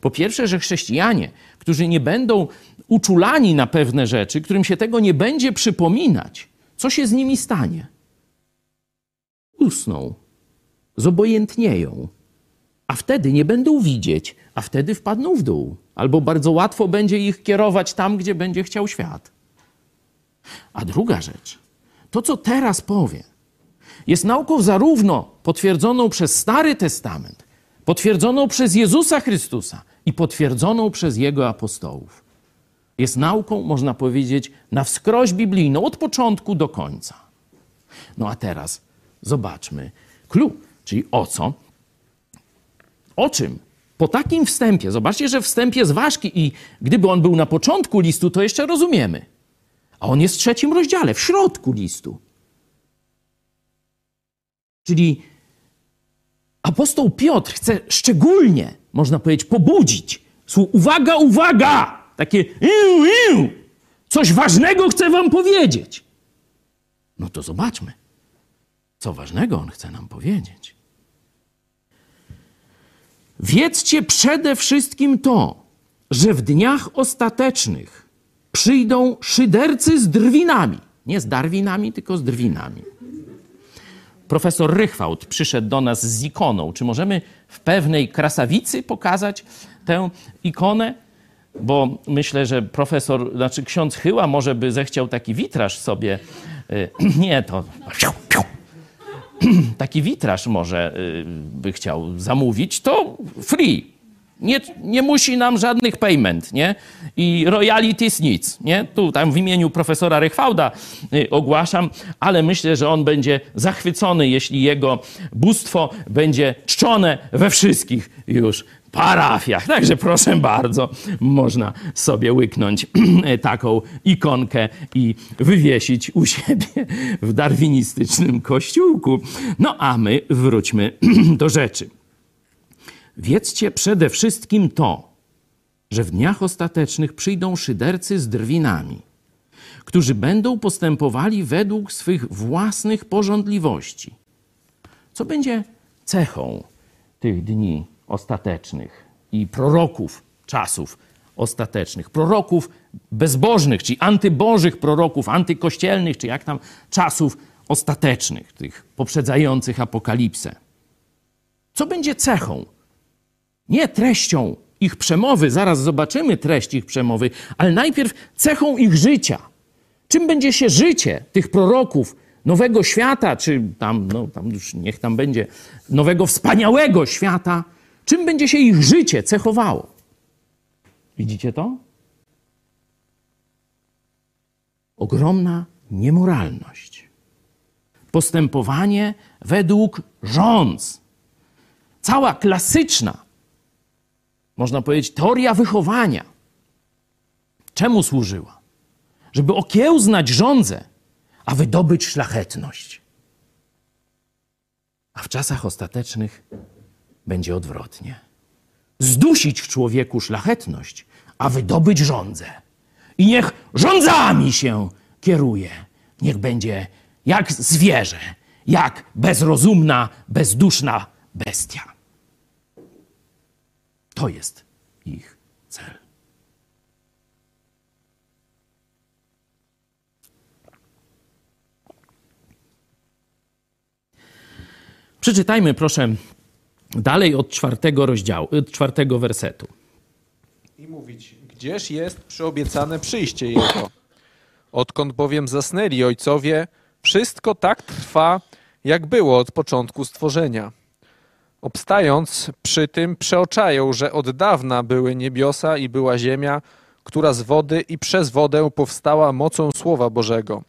Po pierwsze, że chrześcijanie, którzy nie będą uczulani na pewne rzeczy, którym się tego nie będzie przypominać, co się z nimi stanie? Usną, zobojętnieją, a wtedy nie będą widzieć, a wtedy wpadną w dół, albo bardzo łatwo będzie ich kierować tam, gdzie będzie chciał świat. A druga rzecz, to co teraz powiem, jest nauką zarówno potwierdzoną przez Stary Testament, potwierdzoną przez Jezusa Chrystusa i potwierdzoną przez Jego apostołów. Jest nauką, można powiedzieć, na wskroś biblijną, od początku do końca. No a teraz zobaczmy clue, czyli o co? O czym? Po takim wstępie, zobaczcie, że wstęp jest ważki i gdyby on był na początku listu, to jeszcze rozumiemy. A on jest w trzecim rozdziale, w środku listu. Czyli apostoł Piotr chce szczególnie, można powiedzieć, pobudzić. Słuch- Uwaga, uwaga! Takie iu, iu. Coś ważnego chcę wam powiedzieć. No to zobaczmy, co ważnego on chce nam powiedzieć. Wiedzcie przede wszystkim to, że w dniach ostatecznych przyjdą szydercy z drwinami. Nie z darwinami, tylko z drwinami. Profesor Rychwałd przyszedł do nas z ikoną. Czy możemy w pewnej krasawicy pokazać tę ikonę? Bo myślę, że profesor, znaczy ksiądz Chyła może by zechciał taki witraż sobie. y, Nie, to taki witraż może y, by chciał zamówić, to free. Nie, nie musi nam żadnych payment, nie? I royalties nic, nie? Tu tam w imieniu profesora Rychwałda y, ogłaszam, ale myślę, że on będzie zachwycony, jeśli jego bóstwo będzie czczone we wszystkich już parafiach. Także proszę bardzo, można sobie łyknąć taką ikonkę i wywiesić u siebie w darwinistycznym kościółku. No a my wróćmy do rzeczy. Wiedzcie przede wszystkim to, że w dniach ostatecznych przyjdą szydercy z drwinami, którzy będą postępowali według swych własnych porządliwości. Co będzie cechą tych dni ostatecznych i proroków czasów ostatecznych, proroków bezbożnych, czy antybożych proroków, antykościelnych, czy jak tam czasów ostatecznych, tych poprzedzających apokalipsę. Co będzie cechą? Nie treścią ich przemowy, zaraz zobaczymy treść ich przemowy, ale najpierw cechą ich życia. Czym będzie się życie tych proroków nowego świata, czy tam, no tam już niech tam będzie, nowego wspaniałego świata, czym będzie się ich życie cechowało? Widzicie to? Ogromna niemoralność. Postępowanie według rządz. Cała klasyczna, można powiedzieć, teoria wychowania. Czemu służyła? Żeby okiełznać rządzę, a wydobyć szlachetność. A w czasach ostatecznych będzie odwrotnie. Zdusić w człowieku szlachetność, a wydobyć rządzę. I niech rządzami się kieruje. Niech będzie jak zwierzę, jak bezrozumna, bezduszna bestia. To jest ich cel. Przeczytajmy, proszę, dalej od czwartego rozdziału, od czwartego wersetu. i mówić, gdzież jest przyobiecane przyjście Jego. Odkąd bowiem zasnęli ojcowie, wszystko tak trwa, jak było od początku stworzenia. Obstając przy tym, przeoczają, że od dawna były niebiosa i była ziemia, która z wody i przez wodę powstała mocą Słowa Bożego,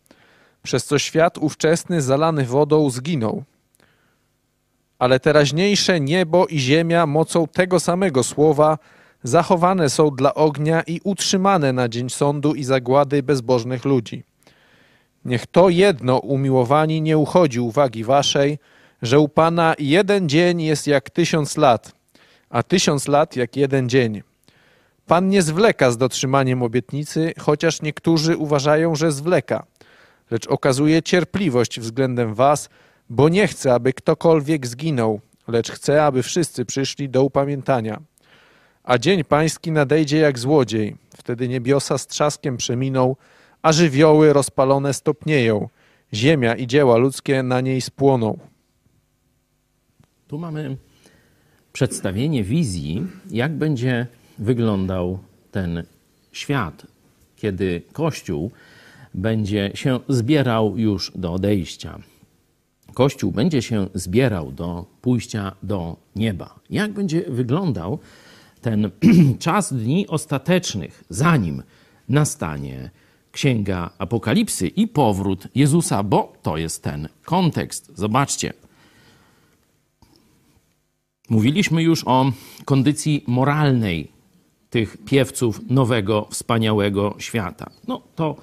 przez co świat ówczesny zalany wodą zginął. Ale teraźniejsze niebo i ziemia mocą tego samego Słowa zachowane są dla ognia i utrzymane na dzień sądu i zagłady bezbożnych ludzi. Niech to jedno, umiłowani, nie uchodzi uwagi waszej, że u Pana jeden dzień jest jak tysiąc lat, a tysiąc lat jak jeden dzień. Pan nie zwleka z dotrzymaniem obietnicy, chociaż niektórzy uważają, że zwleka, lecz okazuje cierpliwość względem was, bo nie chce, aby ktokolwiek zginął, lecz chce, aby wszyscy przyszli do upamiętania. A dzień pański nadejdzie jak złodziej, wtedy niebiosa z trzaskiem przeminą, a żywioły rozpalone stopnieją, ziemia i dzieła ludzkie na niej spłoną. Tu mamy przedstawienie wizji, jak będzie wyglądał ten świat, kiedy Kościół będzie się zbierał już do odejścia. Kościół będzie się zbierał do pójścia do nieba. Jak będzie wyglądał ten czas dni ostatecznych, zanim nastanie Księga Apokalipsy i powrót Jezusa, bo to jest ten kontekst. Zobaczcie. Mówiliśmy już o kondycji moralnej tych piewców nowego, wspaniałego świata. No to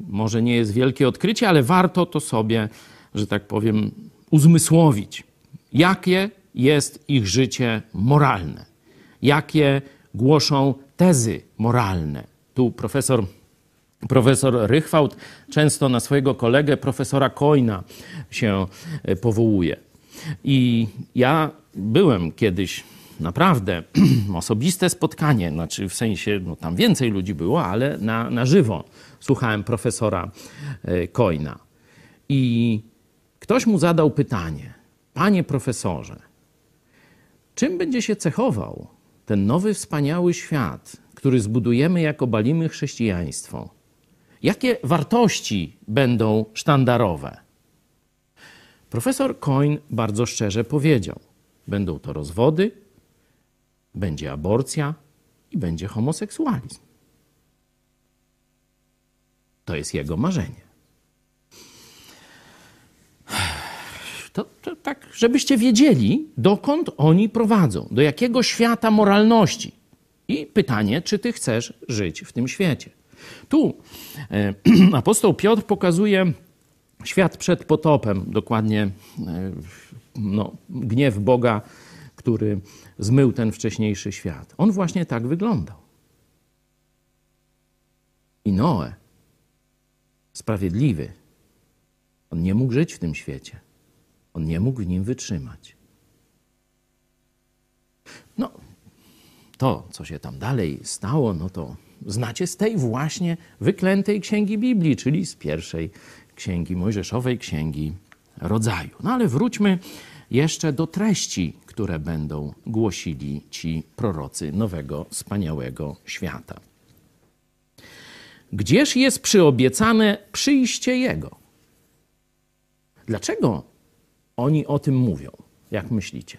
może nie jest wielkie odkrycie, ale warto to sobie, że tak powiem, uzmysłowić. Jakie jest ich życie moralne? Jakie głoszą tezy moralne? Tu profesor Profesor Rychwałt często na swojego kolegę, profesora Coina, się powołuje. I ja byłem kiedyś naprawdę osobiste spotkanie, znaczy w sensie, no tam więcej ludzi było, ale na, na żywo słuchałem profesora Coina. I ktoś mu zadał pytanie: Panie profesorze, czym będzie się cechował ten nowy, wspaniały świat, który zbudujemy, jak obalimy chrześcijaństwo? Jakie wartości będą sztandarowe? Profesor Coin bardzo szczerze powiedział: Będą to rozwody, będzie aborcja i będzie homoseksualizm. To jest jego marzenie. To, to, tak, żebyście wiedzieli, dokąd oni prowadzą, do jakiego świata moralności. I pytanie, czy ty chcesz żyć w tym świecie. Tu e, apostoł Piotr pokazuje świat przed potopem, dokładnie e, no, gniew Boga, który zmył ten wcześniejszy świat. On właśnie tak wyglądał. I Noe, sprawiedliwy, on nie mógł żyć w tym świecie. On nie mógł w nim wytrzymać. No, to, co się tam dalej stało, no to znacie z tej właśnie wyklętej księgi Biblii, czyli z pierwszej księgi Mojżeszowej, księgi rodzaju. No ale wróćmy jeszcze do treści, które będą głosili ci prorocy nowego, wspaniałego świata. Gdzież jest przyobiecane przyjście Jego? Dlaczego oni o tym mówią? Jak myślicie?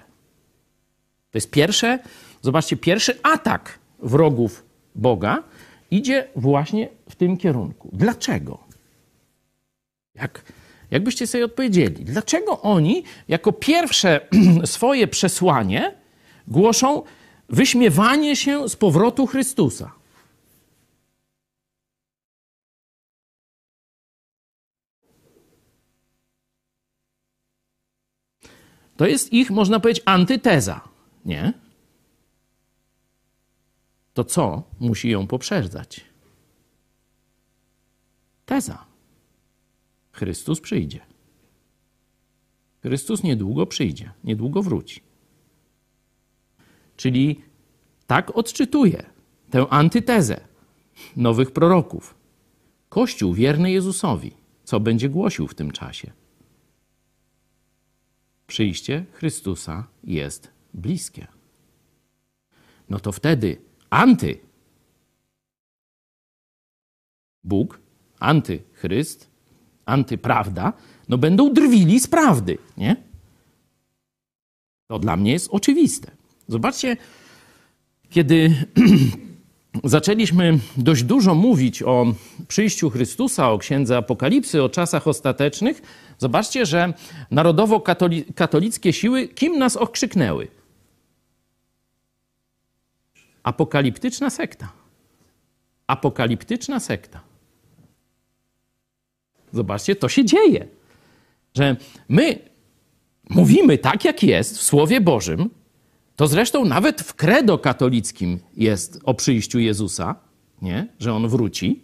To jest pierwsze, zobaczcie, pierwszy atak wrogów Boga idzie właśnie w tym kierunku. Dlaczego? Jak, jakbyście sobie odpowiedzieli, dlaczego oni jako pierwsze swoje przesłanie głoszą wyśmiewanie się z powrotu Chrystusa? To jest ich, można powiedzieć, antyteza, nie? To co musi ją poprzedzać? Teza. Chrystus przyjdzie. Chrystus niedługo przyjdzie, niedługo wróci. Czyli tak odczytuje tę antytezę nowych proroków. Kościół wierny Jezusowi, co będzie głosił w tym czasie? Przyjście Chrystusa jest bliskie. No to wtedy anty Bóg, antychryst, antyprawda no będą drwili z prawdy, nie? To dla mnie jest oczywiste. Zobaczcie, kiedy zaczęliśmy dość dużo mówić o przyjściu Chrystusa, o księdze Apokalipsy, o czasach ostatecznych, zobaczcie, że narodowo-katolickie siły kim nas okrzyknęły? Apokaliptyczna sekta. Apokaliptyczna sekta. Zobaczcie, to się dzieje. Że my mówimy tak, jak jest w Słowie Bożym, to zresztą nawet w credo katolickim jest o przyjściu Jezusa, nie? że on wróci.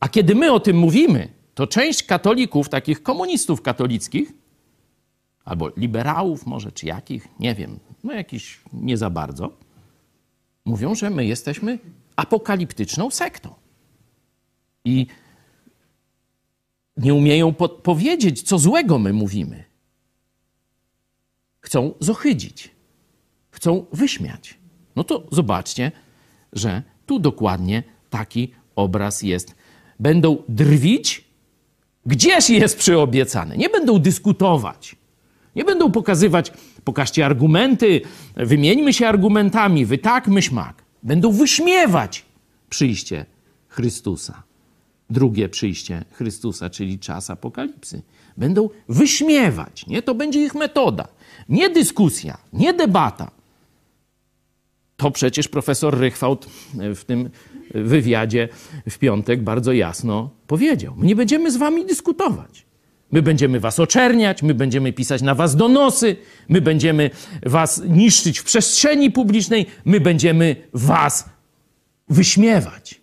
A kiedy my o tym mówimy, to część katolików, takich komunistów katolickich, albo liberałów może, czy jakich, nie wiem, no jakiś nie za bardzo, mówią, że my jesteśmy apokaliptyczną sektą. I nie umieją powiedzieć, co złego my mówimy. Chcą zohydzić, chcą wyśmiać. No to zobaczcie, że tu dokładnie taki obraz jest. Będą drwić, gdzież jest przyobiecane. Nie będą dyskutować. Nie będą pokazywać, pokażcie argumenty, wymieńmy się argumentami, wy tak, my śmak. Będą wyśmiewać przyjście Chrystusa. Drugie przyjście Chrystusa, czyli czas apokalipsy. Będą wyśmiewać. Nie? To będzie ich metoda. Nie dyskusja, nie debata. To przecież profesor Rychwałt w tym wywiadzie w piątek bardzo jasno powiedział. My nie będziemy z wami dyskutować. My będziemy was oczerniać, my będziemy pisać na was donosy, my będziemy was niszczyć w przestrzeni publicznej, my będziemy was wyśmiewać.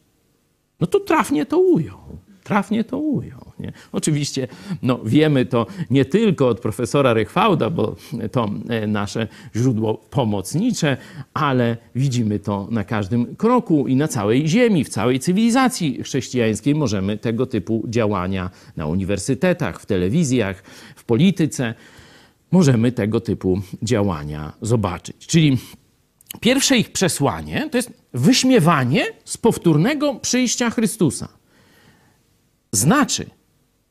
No to trafnie to ujął. Trafnie to ujął. Nie? Oczywiście no, wiemy to nie tylko od profesora Rychwałda, bo to e, nasze źródło pomocnicze, ale widzimy to na każdym kroku i na całej ziemi, w całej cywilizacji chrześcijańskiej możemy tego typu działania na uniwersytetach, w telewizjach, w polityce, możemy tego typu działania zobaczyć. Czyli pierwsze ich przesłanie to jest wyśmiewanie z powtórnego przyjścia Chrystusa. Znaczy,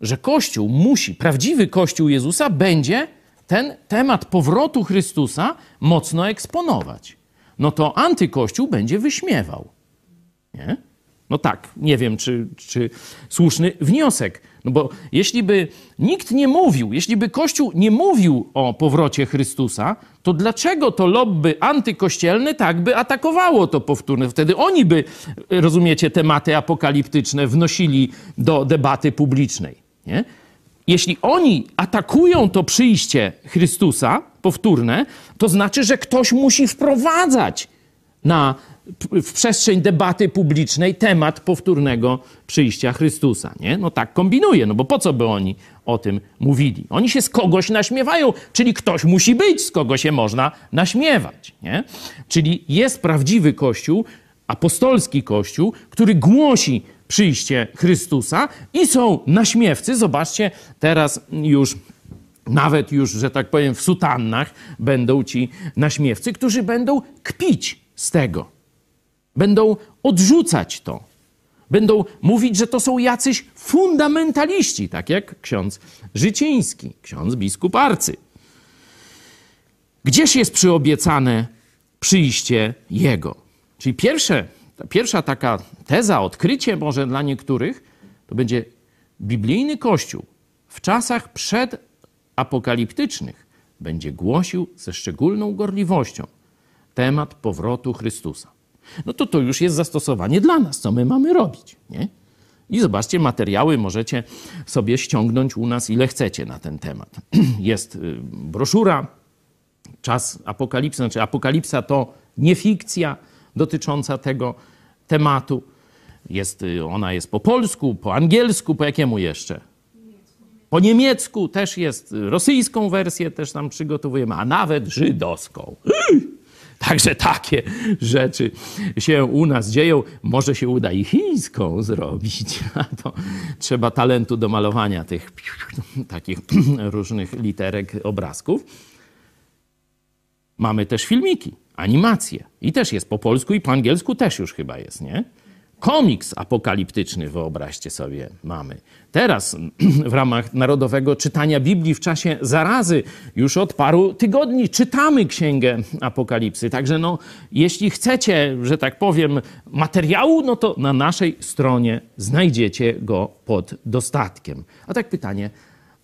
że Kościół musi, prawdziwy Kościół Jezusa będzie ten temat powrotu Chrystusa mocno eksponować. No to antykościół będzie wyśmiewał. Nie? No tak, nie wiem, czy, czy słuszny wniosek. No bo jeśli by nikt nie mówił, jeśli by Kościół nie mówił o powrocie Chrystusa, to dlaczego to lobby antykościelne tak by atakowało to powtórne? Wtedy oni by, rozumiecie, tematy apokaliptyczne wnosili do debaty publicznej. Nie? Jeśli oni atakują to przyjście Chrystusa powtórne, to znaczy, że ktoś musi wprowadzać na, w przestrzeń debaty publicznej temat powtórnego przyjścia Chrystusa. Nie? No tak kombinuje, no bo po co by oni o tym mówili? Oni się z kogoś naśmiewają, czyli ktoś musi być, z kogo się można naśmiewać. Nie? Czyli jest prawdziwy Kościół, apostolski Kościół, który głosi przyjście Chrystusa i są naśmiewcy. Zobaczcie, teraz już nawet już, że tak powiem, w sutannach będą ci naśmiewcy, którzy będą kpić z tego. Będą odrzucać to. Będą mówić, że to są jacyś fundamentaliści, tak jak ksiądz Życiński, ksiądz biskup Arcy. Gdzież jest przyobiecane przyjście Jego? Czyli pierwsze ta pierwsza taka teza, odkrycie może dla niektórych, to będzie biblijny Kościół w czasach przedapokaliptycznych będzie głosił ze szczególną gorliwością temat powrotu Chrystusa. No to to już jest zastosowanie dla nas, co my mamy robić, nie? I zobaczcie, materiały możecie sobie ściągnąć u nas ile chcecie na ten temat. Jest y, broszura, czas apokalipsy, znaczy apokalipsa to nie fikcja, dotycząca tego tematu. Jest, y, ona jest po polsku, po angielsku, po jakiemu jeszcze? Po niemiecku też jest, y, rosyjską wersję też tam przygotowujemy, a nawet żydowską. Także takie rzeczy się u nas dzieją. Może się uda i chińską zrobić. To trzeba talentu do malowania tych takich różnych literek, obrazków. Mamy też filmiki animacje. I też jest po polsku i po angielsku też już chyba jest, nie? Komiks apokaliptyczny, wyobraźcie sobie, mamy. Teraz w ramach narodowego czytania Biblii w czasie zarazy już od paru tygodni czytamy Księgę Apokalipsy. Także no, jeśli chcecie, że tak powiem, materiału, no to na naszej stronie znajdziecie go pod dostatkiem. A tak pytanie,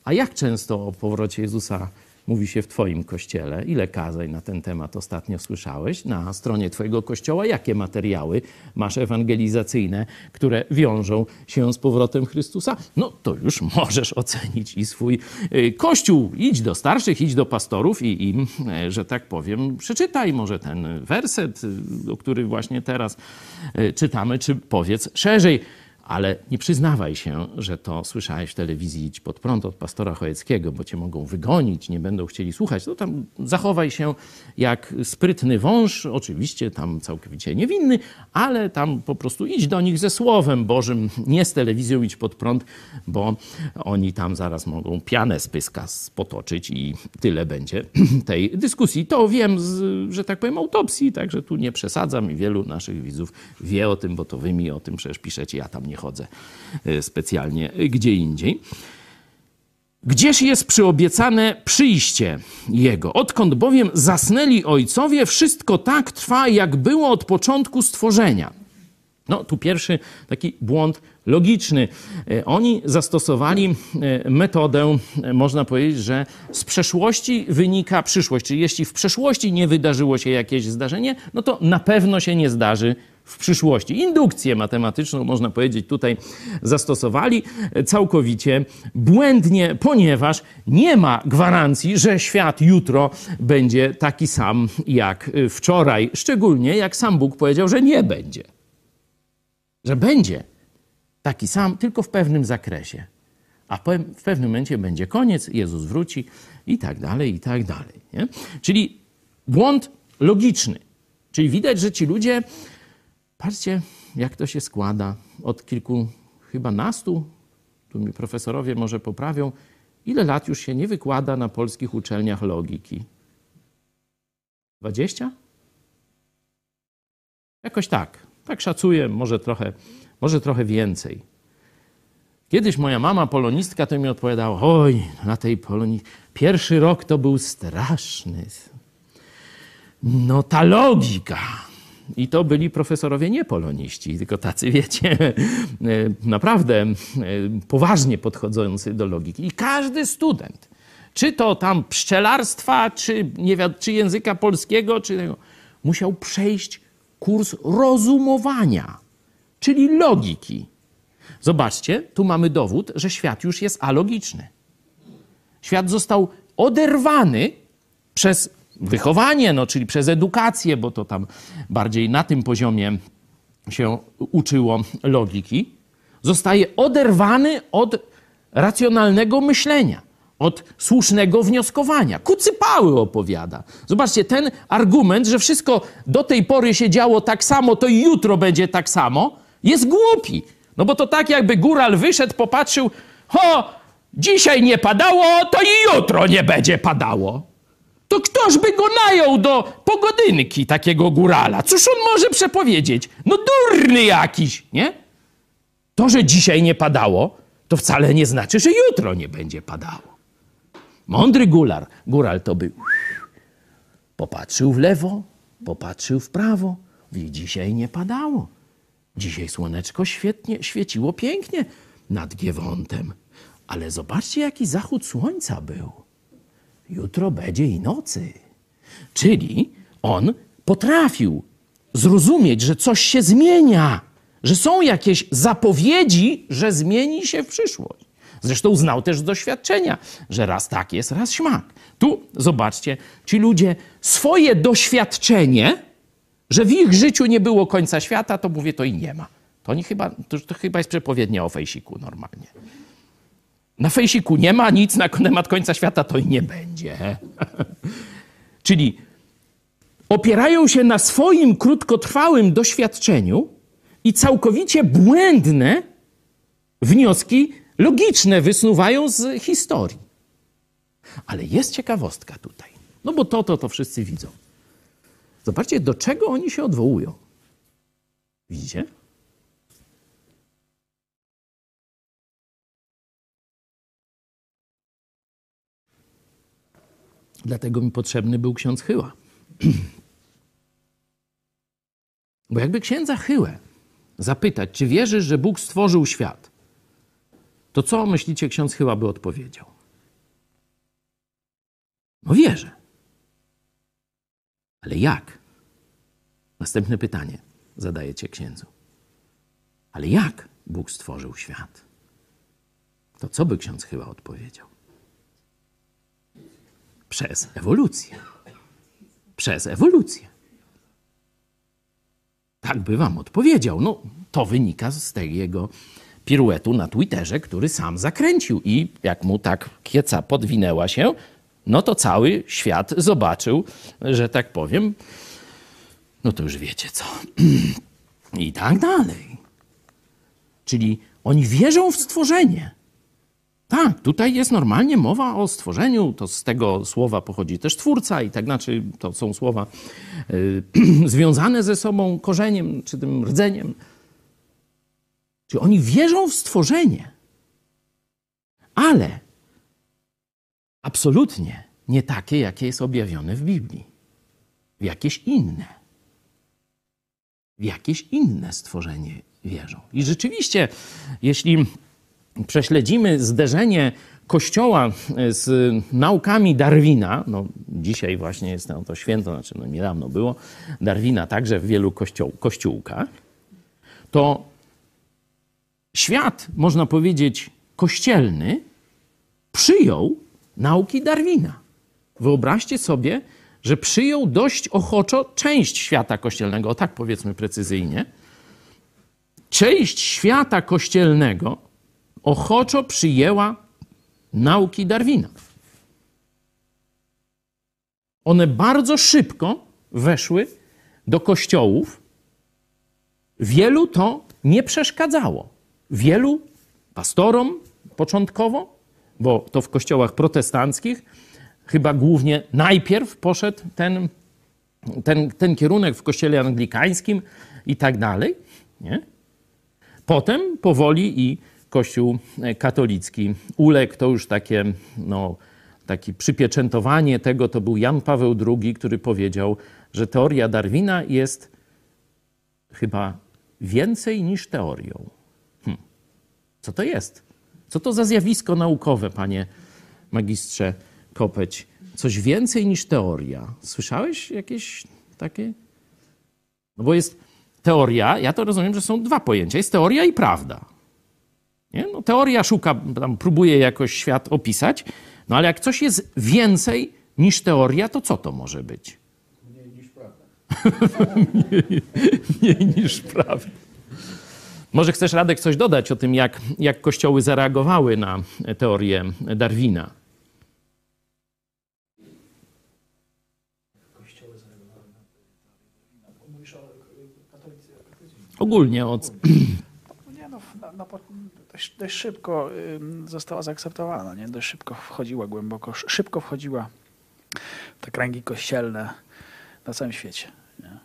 a jak często o powrocie Jezusa mówi się w Twoim kościele? Ile kazań na ten temat ostatnio słyszałeś? Na stronie Twojego kościoła jakie materiały masz ewangelizacyjne, które wiążą się z powrotem Chrystusa? No to już możesz ocenić i swój y, kościół. Idź do starszych, idź do pastorów i im, e, że tak powiem, przeczytaj może ten werset, y, o który właśnie teraz y, czytamy, czy powiedz szerzej ale nie przyznawaj się, że to słyszałeś w telewizji Idź pod prąd od pastora Chojeckiego, bo cię mogą wygonić, nie będą chcieli słuchać. No tam zachowaj się jak sprytny wąż, oczywiście tam całkowicie niewinny, ale tam po prostu idź do nich ze Słowem Bożym, nie z telewizją Idź pod prąd, bo oni tam zaraz mogą pianę z pyska potoczyć i tyle będzie tej dyskusji. To wiem, z, że tak powiem, autopsji, także tu nie przesadzam i wielu naszych widzów wie o tym, bo to wy mi o tym przecież piszecie, ja tam nie chodzę y, specjalnie gdzie indziej. Gdzież jest przyobiecane przyjście Jego? Odkąd bowiem zasnęli ojcowie, wszystko tak trwa, jak było od początku stworzenia. No, tu pierwszy taki błąd logiczny. E, Oni zastosowali e, metodę, e, można powiedzieć, że z przeszłości wynika przyszłość. Czyli jeśli w przeszłości nie wydarzyło się jakieś zdarzenie, no to na pewno się nie zdarzy w przyszłości. Indukcję matematyczną, można powiedzieć, tutaj zastosowali całkowicie błędnie, ponieważ nie ma gwarancji, że świat jutro będzie taki sam jak wczoraj. Szczególnie jak sam Bóg powiedział, że nie będzie. Że będzie taki sam, tylko w pewnym zakresie. A w pewnym momencie będzie koniec, Jezus wróci i tak dalej, i tak dalej. Nie? Czyli błąd logiczny. Czyli widać, że ci ludzie Patrzcie, jak to się składa. Od kilku, chyba nastu, tu mi profesorowie może poprawią, ile lat już się nie wykłada na polskich uczelniach logiki? Dwadzieścia? Jakoś tak. Tak szacuję, może trochę, może trochę więcej. Kiedyś moja mama, polonistka, to mi odpowiadała, oj, na tej polonii, pierwszy rok to był straszny. No ta logika, i to byli profesorowie nie poloniści, tylko tacy, wiecie, naprawdę poważnie podchodzący do logiki. I każdy student, czy to tam pszczelarstwa, czy, nie wi- czy języka polskiego, czy tego, musiał przejść kurs rozumowania, czyli logiki. Zobaczcie, tu mamy dowód, że świat już jest alogiczny. Świat został oderwany przez wychowanie, no, czyli przez edukację, bo to tam bardziej na tym poziomie się uczyło logiki, zostaje oderwany od racjonalnego myślenia, od słusznego wnioskowania. Kucypały opowiada. Zobaczcie, ten argument, że wszystko do tej pory się działo tak samo, to i jutro będzie tak samo, jest głupi. No bo to tak jakby góral wyszedł, popatrzył, ho, dzisiaj nie padało, to i jutro nie będzie padało to ktoż by go najął do pogodynki takiego górala? Cóż on może przepowiedzieć? No durny jakiś, nie? To, że dzisiaj nie padało, to wcale nie znaczy, że jutro nie będzie padało. Mądry gólar, góral to był. Popatrzył w lewo, popatrzył w prawo. Mówi, dzisiaj nie padało. Dzisiaj słoneczko świetnie, świeciło pięknie nad Giewontem. Ale zobaczcie, jaki zachód słońca był jutro będzie i nocy. Czyli on potrafił zrozumieć, że coś się zmienia, że są jakieś zapowiedzi, że zmieni się w przyszłość. Zresztą znał też z doświadczenia, że raz tak jest, raz śmak. Tu zobaczcie, ci ludzie swoje doświadczenie, że w ich życiu nie było końca świata, to mówię, to i nie ma. To, nie chyba, to, to chyba jest przepowiednia o fejsiku normalnie. Na fejsiku nie ma nic na temat końca świata, to i nie będzie. Czyli opierają się na swoim krótkotrwałym doświadczeniu i całkowicie błędne wnioski logiczne wysnuwają z historii. Ale jest ciekawostka tutaj. No bo to, to, to wszyscy widzą. Zobaczcie, do czego oni się odwołują. Widzicie? Dlatego mi potrzebny był ksiądz Chyła. Bo jakby księdza Chyłę zapytać, czy wierzysz, że Bóg stworzył świat, to co myślicie, ksiądz Chyła by odpowiedział? No wierzę. Ale jak? Następne pytanie zadajecie księdzu. Ale jak Bóg stworzył świat? To co by ksiądz chyba odpowiedział? Przez ewolucję. Przez ewolucję. Tak by wam odpowiedział. No, to wynika z tego jego piruetu na Twitterze, który sam zakręcił. I jak mu tak kieca podwinęła się, no to cały świat zobaczył, że tak powiem, no to już wiecie co. I tak dalej. Czyli oni wierzą w stworzenie. Tak, tutaj jest normalnie mowa o stworzeniu. To z tego słowa pochodzi też twórca, i tak znaczy to są słowa y, związane ze sobą korzeniem czy tym rdzeniem. Czyli oni wierzą w stworzenie, ale absolutnie nie takie, jakie jest objawione w Biblii. W jakieś inne. W jakieś inne stworzenie wierzą. I rzeczywiście, jeśli prześledzimy zderzenie Kościoła z naukami Darwina, no dzisiaj właśnie jest to święto, znaczy no niedawno było, Darwina także w wielu kościół, kościółkach, to świat, można powiedzieć, kościelny przyjął nauki Darwina. Wyobraźcie sobie, że przyjął dość ochoczo część świata kościelnego, o tak powiedzmy precyzyjnie. Część świata kościelnego ochoczo przyjęła nauki Darwina. One bardzo szybko weszły do kościołów. Wielu to nie przeszkadzało. Wielu pastorom początkowo, bo to w kościołach protestanckich chyba głównie najpierw poszedł ten, ten, ten kierunek w kościele anglikańskim i tak dalej. Nie? Potem powoli i kościół katolicki uległ. To już takie, no, takie przypieczętowanie tego to był Jan Paweł II, który powiedział, że teoria Darwina jest chyba więcej niż teorią. Hm. Co to jest? Co to za zjawisko naukowe, panie magistrze Kopeć? Coś więcej niż teoria. Słyszałeś jakieś takie? No bo jest teoria, ja to rozumiem, że są dwa pojęcia. Jest teoria i prawda. Nie? No, teoria szuka, tam próbuje jakoś świat opisać, no ale jak coś jest więcej niż teoria, to co to może być? Mniej niż prawda. mniej, mniej niż prawda. Może chcesz, Radek, coś dodać o tym, jak, jak kościoły zareagowały na teorię Darwina? Ogólnie od... Nie no, na, na, dość, dość, szybko została zaakceptowana, nie? Dość szybko wchodziła głęboko, szybko wchodziła w te kręgi kościelne na całym świecie. Nie?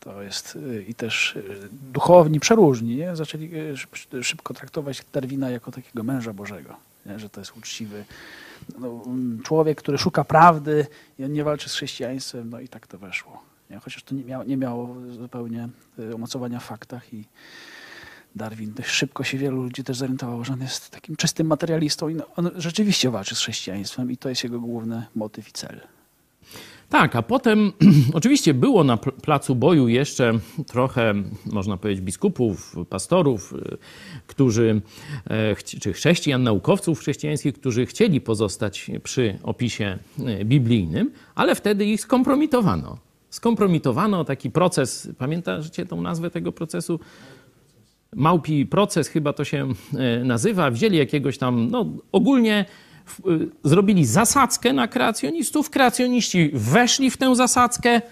To jest y, i też y, duchowni przeróżni, nie? zaczęli y, szybko traktować Darwina jako takiego męża Bożego, nie? że to jest uczciwy no, człowiek, który szuka prawdy i on nie walczy z chrześcijaństwem, no i tak to weszło. Nie? Chociaż to nie miało, nie miało zupełnie umocowania w faktach i Darwin dość szybko się wielu ludzi też zorientowało, że on jest takim czystym materialistą i on rzeczywiście walczy z chrześcijaństwem i to jest jego główny motyw i cel. Tak, a potem oczywiście było na placu boju jeszcze trochę, można powiedzieć, biskupów, pastorów, którzy, czy chrześcijan, naukowców chrześcijańskich, którzy chcieli pozostać przy opisie biblijnym, ale wtedy ich skompromitowano. Skompromitowano taki proces, pamiętacie tą nazwę tego procesu? Małpi proces, chyba to się nazywa. Wzięli jakiegoś tam, no ogólnie zrobili zasadzkę na kreacjonistów. Kreacjoniści weszli w tę zasadzkę,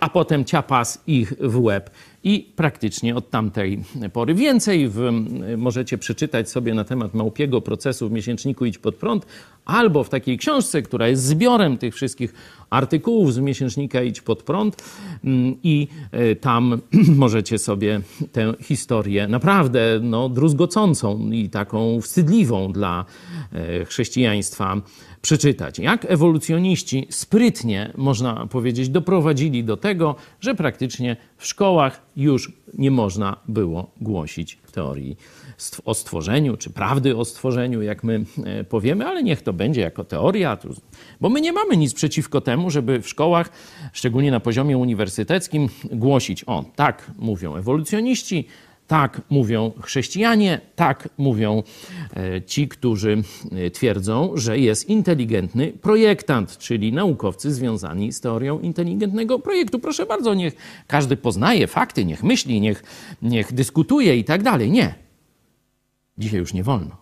a potem ciapas ich w łeb. I praktycznie od tamtej pory. Więcej w, możecie przeczytać sobie na temat małpiego procesu w miesięczniku Idź pod prąd, albo w takiej książce, która jest zbiorem tych wszystkich artykułów z miesięcznika Idź pod prąd. Mm, i e, tam możecie sobie tę historię naprawdę no, druzgocącą i taką wstydliwą dla e, chrześcijaństwa przeczytać. Jak ewolucjoniści sprytnie, można powiedzieć, doprowadzili do tego, że praktycznie w szkołach już nie można było głosić teorii o stworzeniu, czy prawdy o stworzeniu, jak my e, powiemy, ale niech to będzie jako teoria, bo my nie mamy nic przeciwko temu, żeby w szkołach, szczególnie na poziomie uniwersyteckim, głosić, o, tak mówią ewolucjoniści, tak mówią chrześcijanie, tak mówią e, ci, którzy e, twierdzą, że jest inteligentny projektant, czyli naukowcy związani z teorią inteligentnego projektu. Proszę bardzo, niech każdy poznaje fakty, niech myśli, niech, niech dyskutuje i tak dalej. Nie. Dzisiaj już nie wolno.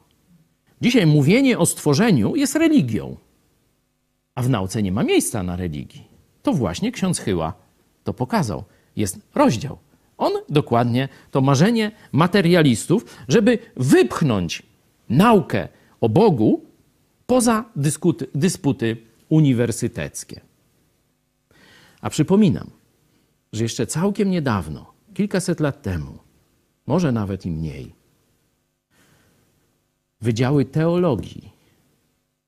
Dzisiaj mówienie o stworzeniu jest religią, a w nauce nie ma miejsca na religii. To właśnie ksiądz Chyła to pokazał. Jest rozdział on dokładnie to marzenie materialistów, żeby wypchnąć naukę o Bogu poza dyskuty, dysputy uniwersyteckie. A przypominam, że jeszcze całkiem niedawno, kilkaset lat temu, może nawet i mniej, wydziały teologii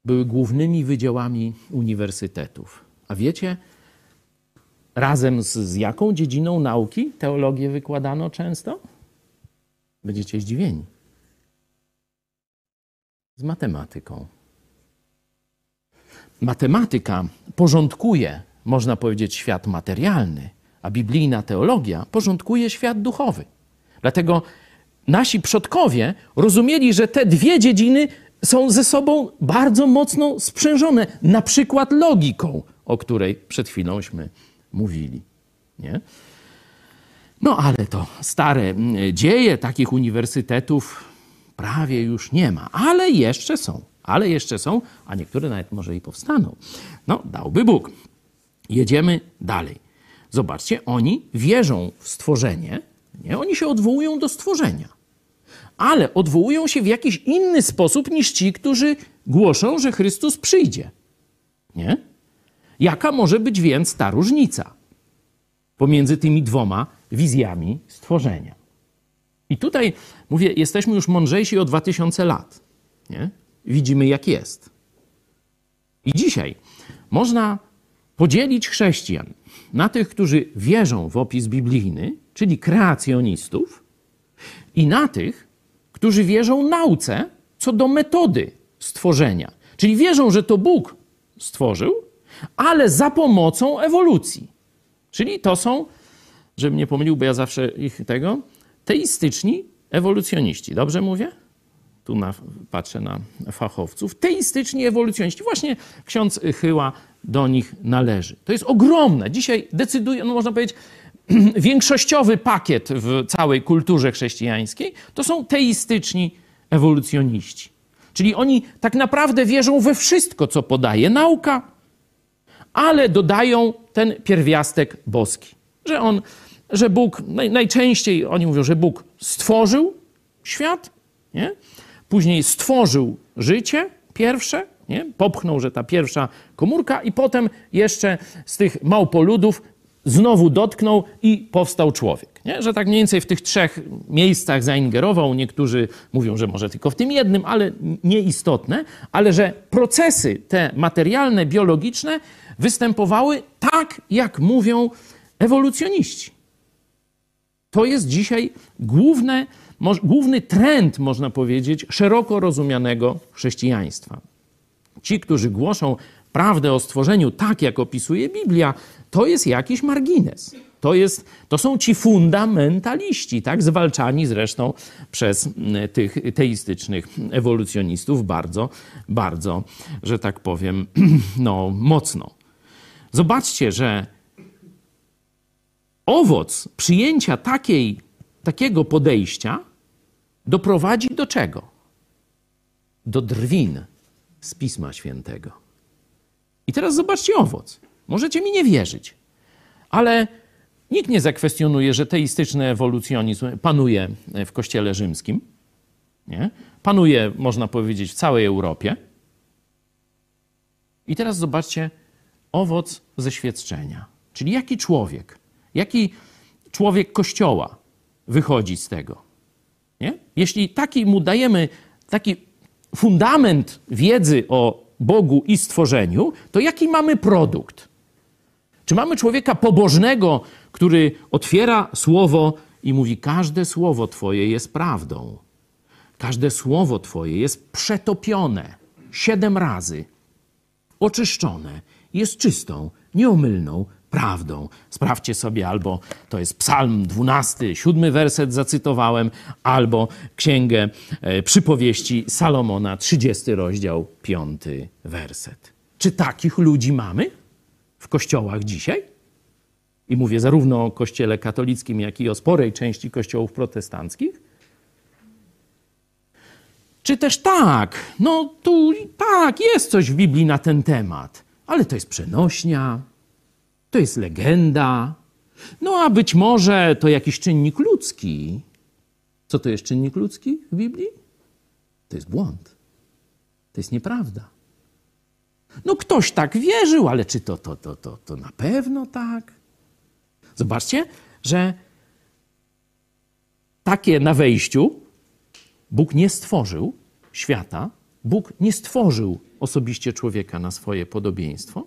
były głównymi wydziałami uniwersytetów. A wiecie, Razem z, z jaką dziedziną nauki teologię wykładano często? Będziecie zdziwieni. Z matematyką. Matematyka porządkuje, można powiedzieć, świat materialny, a biblijna teologia porządkuje świat duchowy. Dlatego nasi przodkowie rozumieli, że te dwie dziedziny są ze sobą bardzo mocno sprzężone, na przykład logiką, o której przed chwiląśmy mówili. Nie? No ale to stare dzieje, takich uniwersytetów prawie już nie ma, ale jeszcze są. Ale jeszcze są, a niektóre nawet może i powstaną. No, dałby Bóg. Jedziemy dalej. Zobaczcie, oni wierzą w stworzenie, nie? oni się odwołują do stworzenia, ale odwołują się w jakiś inny sposób niż ci, którzy głoszą, że Chrystus przyjdzie. Nie? Jaka może być więc ta różnica pomiędzy tymi dwoma wizjami stworzenia? I tutaj mówię, jesteśmy już mądrzejsi o 2000 lat. Nie? Widzimy, jak jest. I dzisiaj można podzielić chrześcijan na tych, którzy wierzą w opis biblijny, czyli kreacjonistów, i na tych, którzy wierzą nauce co do metody stworzenia. Czyli wierzą, że to Bóg stworzył, ale za pomocą ewolucji. Czyli to są, żebym nie pomylił, bo ja zawsze ich tego, teistyczni ewolucjoniści. Dobrze mówię? Tu na, patrzę na fachowców. Teistyczni ewolucjoniści. Właśnie ksiądz Chyła do nich należy. To jest ogromne. Dzisiaj decyduje, no można powiedzieć, większościowy pakiet w całej kulturze chrześcijańskiej to są teistyczni ewolucjoniści. Czyli oni tak naprawdę wierzą we wszystko, co podaje nauka, ale dodają ten pierwiastek boski. Że on, że Bóg, najczęściej oni mówią, że Bóg stworzył świat, nie? później stworzył życie pierwsze, nie? popchnął, że ta pierwsza komórka i potem jeszcze z tych małpoludów znowu dotknął i powstał człowiek. Nie? Że tak mniej więcej w tych trzech miejscach zaingerował. Niektórzy mówią, że może tylko w tym jednym, ale nieistotne, ale że procesy te materialne, biologiczne występowały tak, jak mówią ewolucjoniści. To jest dzisiaj główne, główny trend, można powiedzieć, szeroko rozumianego chrześcijaństwa. Ci, którzy głoszą prawdę o stworzeniu tak, jak opisuje Biblia, to jest jakiś margines. To, jest, to są ci fundamentaliści, tak zwalczani zresztą przez tych teistycznych ewolucjonistów bardzo, bardzo, że tak powiem, no, mocno. Zobaczcie, że owoc przyjęcia takiej, takiego podejścia doprowadzi do czego? Do drwin z Pisma Świętego. I teraz zobaczcie owoc. Możecie mi nie wierzyć, ale Nikt nie zakwestionuje, że teistyczny ewolucjonizm panuje w Kościele Rzymskim. Nie? Panuje, można powiedzieć, w całej Europie. I teraz zobaczcie owoc ze świadczenia. Czyli jaki człowiek, jaki człowiek Kościoła wychodzi z tego. Nie? Jeśli taki mu dajemy taki fundament wiedzy o Bogu i stworzeniu, to jaki mamy produkt? Czy mamy człowieka pobożnego, który otwiera słowo i mówi: Każde słowo Twoje jest prawdą. Każde słowo Twoje jest przetopione siedem razy, oczyszczone, jest czystą, nieomylną prawdą. Sprawdźcie sobie, albo to jest Psalm 12, siódmy werset zacytowałem, albo Księgę e, Przypowieści Salomona, 30 rozdział, piąty werset. Czy takich ludzi mamy w kościołach dzisiaj? I mówię zarówno o kościele katolickim, jak i o sporej części kościołów protestanckich. Czy też tak, no tu tak, jest coś w Biblii na ten temat, ale to jest przenośnia, to jest legenda, no a być może to jakiś czynnik ludzki. Co to jest czynnik ludzki w Biblii? To jest błąd. To jest nieprawda. No ktoś tak wierzył, ale czy to, to, to, to, to na pewno tak? Zobaczcie, że takie na wejściu Bóg nie stworzył świata, Bóg nie stworzył osobiście człowieka na swoje podobieństwo,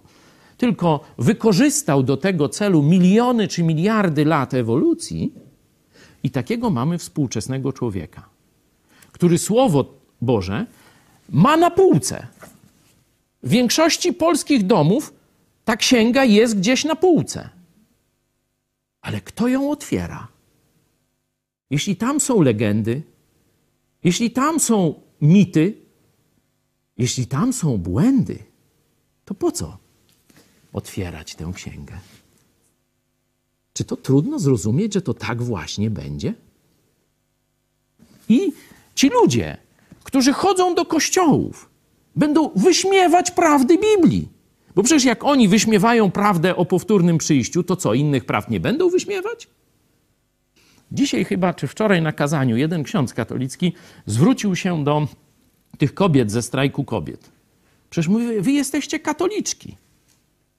tylko wykorzystał do tego celu miliony czy miliardy lat ewolucji i takiego mamy współczesnego człowieka, który Słowo Boże ma na półce. W większości polskich domów ta księga jest gdzieś na półce. Ale kto ją otwiera? Jeśli tam są legendy, jeśli tam są mity, jeśli tam są błędy, to po co otwierać tę księgę? Czy to trudno zrozumieć, że to tak właśnie będzie? I ci ludzie, którzy chodzą do kościołów, będą wyśmiewać prawdy Biblii. Bo przecież jak oni wyśmiewają prawdę o powtórnym przyjściu, to co, innych praw nie będą wyśmiewać? Dzisiaj chyba, czy wczoraj na kazaniu, jeden ksiądz katolicki zwrócił się do tych kobiet ze strajku kobiet. Przecież mówi, wy jesteście katoliczki.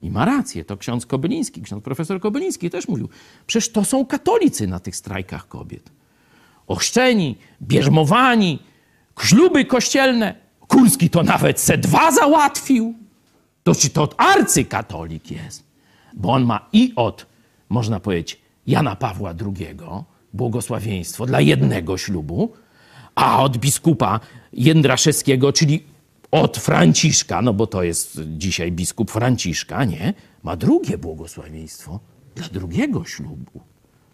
I ma rację, to ksiądz Kobyliński, ksiądz profesor Kobyliński też mówił. Przecież to są katolicy na tych strajkach kobiet. Ochrzczeni, bierzmowani, śluby kościelne. Kurski to nawet se dwa załatwił. To czy to arcykatolik jest? Bo on ma i od, można powiedzieć, Jana Pawła II błogosławieństwo dla jednego ślubu, a od biskupa Jędraszewskiego, czyli od Franciszka, no bo to jest dzisiaj biskup Franciszka, nie? Ma drugie błogosławieństwo dla drugiego ślubu.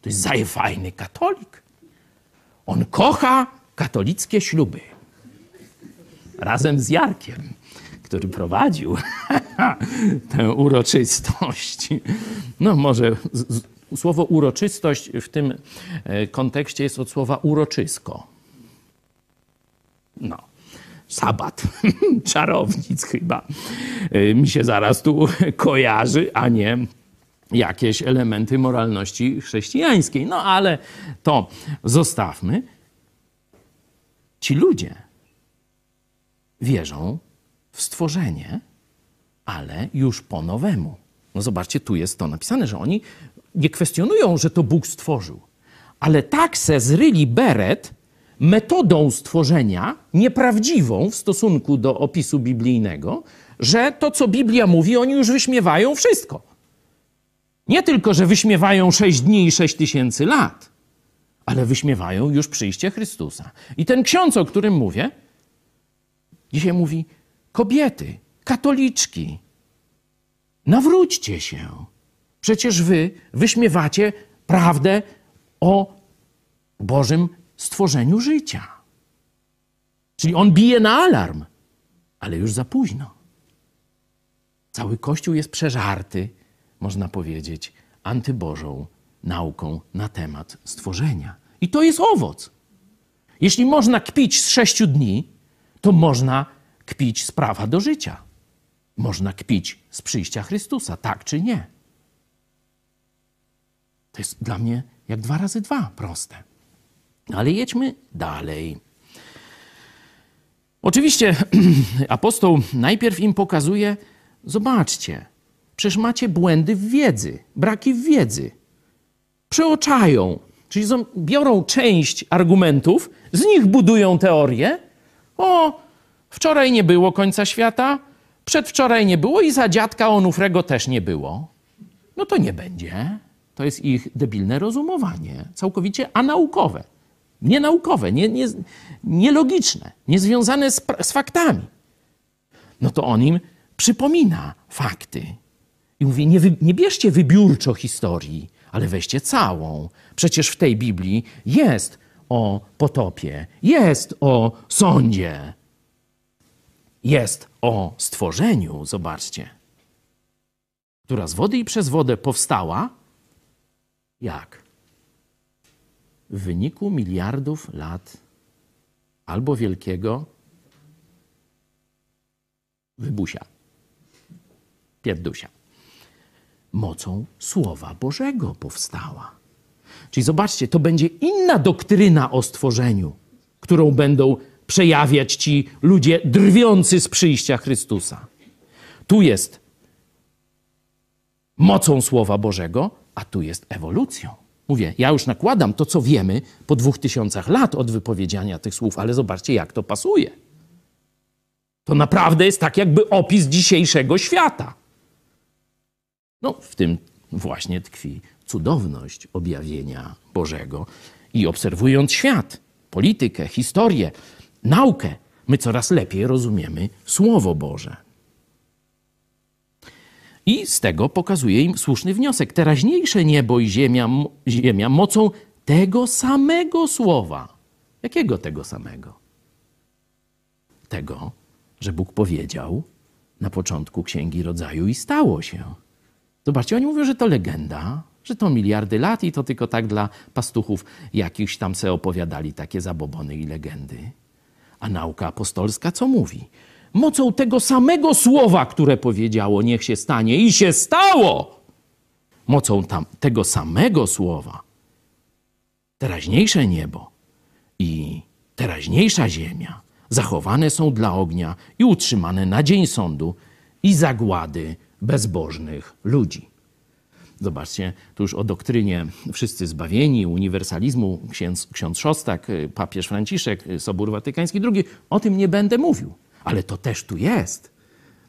To jest zajefajny katolik. On kocha katolickie śluby. Razem z Jarkiem, który prowadził tę uroczystość. No może słowo uroczystość w tym e, kontekście jest od słowa uroczysko. No sabat, czarownic chyba y, mi się zaraz tu kojarzy, a nie jakieś elementy moralności chrześcijańskiej. No ale to zostawmy. Ci ludzie wierzą w stworzenie, ale już po nowemu. No zobaczcie, tu jest to napisane, że oni nie kwestionują, że to Bóg stworzył, ale tak se zryli beret, metodą stworzenia, nieprawdziwą w stosunku do opisu biblijnego, że to, co Biblia mówi, oni już wyśmiewają wszystko. Nie tylko, że wyśmiewają sześć dni i sześć tysięcy lat, ale wyśmiewają już przyjście Chrystusa. I ten ksiądz, o którym mówię, dzisiaj mówi: kobiety, katoliczki, nawróćcie się. Przecież wy wyśmiewacie prawdę o Bożym stworzeniu życia. Czyli on bije na alarm, ale już za późno. Cały Kościół jest przeżarty, można powiedzieć, antybożą nauką na temat stworzenia. I to jest owoc. Jeśli można kpić z sześciu dni, to można kpić z prawa do życia. Można kpić z przyjścia Chrystusa, tak czy nie. To jest dla mnie jak dwa razy dwa proste. Ale jedźmy dalej. Oczywiście apostoł najpierw im pokazuje, zobaczcie, przecież macie błędy w wiedzy, braki w wiedzy. Przeoczają, czyli biorą część argumentów, z nich budują teorię. O, wczoraj nie było końca świata, przedwczoraj nie było i za dziadka Onufrego też nie było. No to nie będzie. To jest ich debilne rozumowanie, całkowicie anaukowe. Nienaukowe, nie, nie, nielogiczne, niezwiązane z, z faktami. No to on im przypomina fakty. I mówi, nie, nie bierzcie wybiórczo historii, ale weźcie całą. Przecież w tej Biblii jest o potopie, jest o sądzie, jest o stworzeniu, zobaczcie, która z wody i przez wodę powstała. Jak? W wyniku miliardów lat albo wielkiego wybusia, pierdusia. Mocą Słowa Bożego powstała. Czyli zobaczcie, to będzie inna doktryna o stworzeniu, którą będą przejawiać ci ludzie drwiący z przyjścia Chrystusa. Tu jest mocą Słowa Bożego, a tu jest ewolucją. Mówię, ja już nakładam to, co wiemy po dwóch tysiącach lat od wypowiedziania tych słów, ale zobaczcie, jak to pasuje. To naprawdę jest tak, jakby opis dzisiejszego świata. No, w tym właśnie tkwi cudowność objawienia Bożego. I obserwując świat, politykę, historię, naukę, my coraz lepiej rozumiemy Słowo Boże. I z tego pokazuje im słuszny wniosek. Teraźniejsze niebo i ziemia, ziemia mocą tego samego słowa. Jakiego tego samego? Tego, że Bóg powiedział na początku Księgi Rodzaju i stało się. Zobaczcie, oni mówią, że to legenda, że to miliardy lat i to tylko tak dla pastuchów jakichś tam se opowiadali takie zabobony i legendy. A nauka apostolska co mówi? Mocą tego samego słowa, które powiedziało, niech się stanie i się stało. Mocą tam, tego samego słowa teraźniejsze niebo i teraźniejsza ziemia zachowane są dla ognia i utrzymane na dzień sądu i zagłady bezbożnych ludzi. Zobaczcie, tu już o doktrynie wszyscy zbawieni, uniwersalizmu, ksiądz, ksiądz Szostak, papież Franciszek, Sobór Watykański II, o tym nie będę mówił. Ale to też tu jest.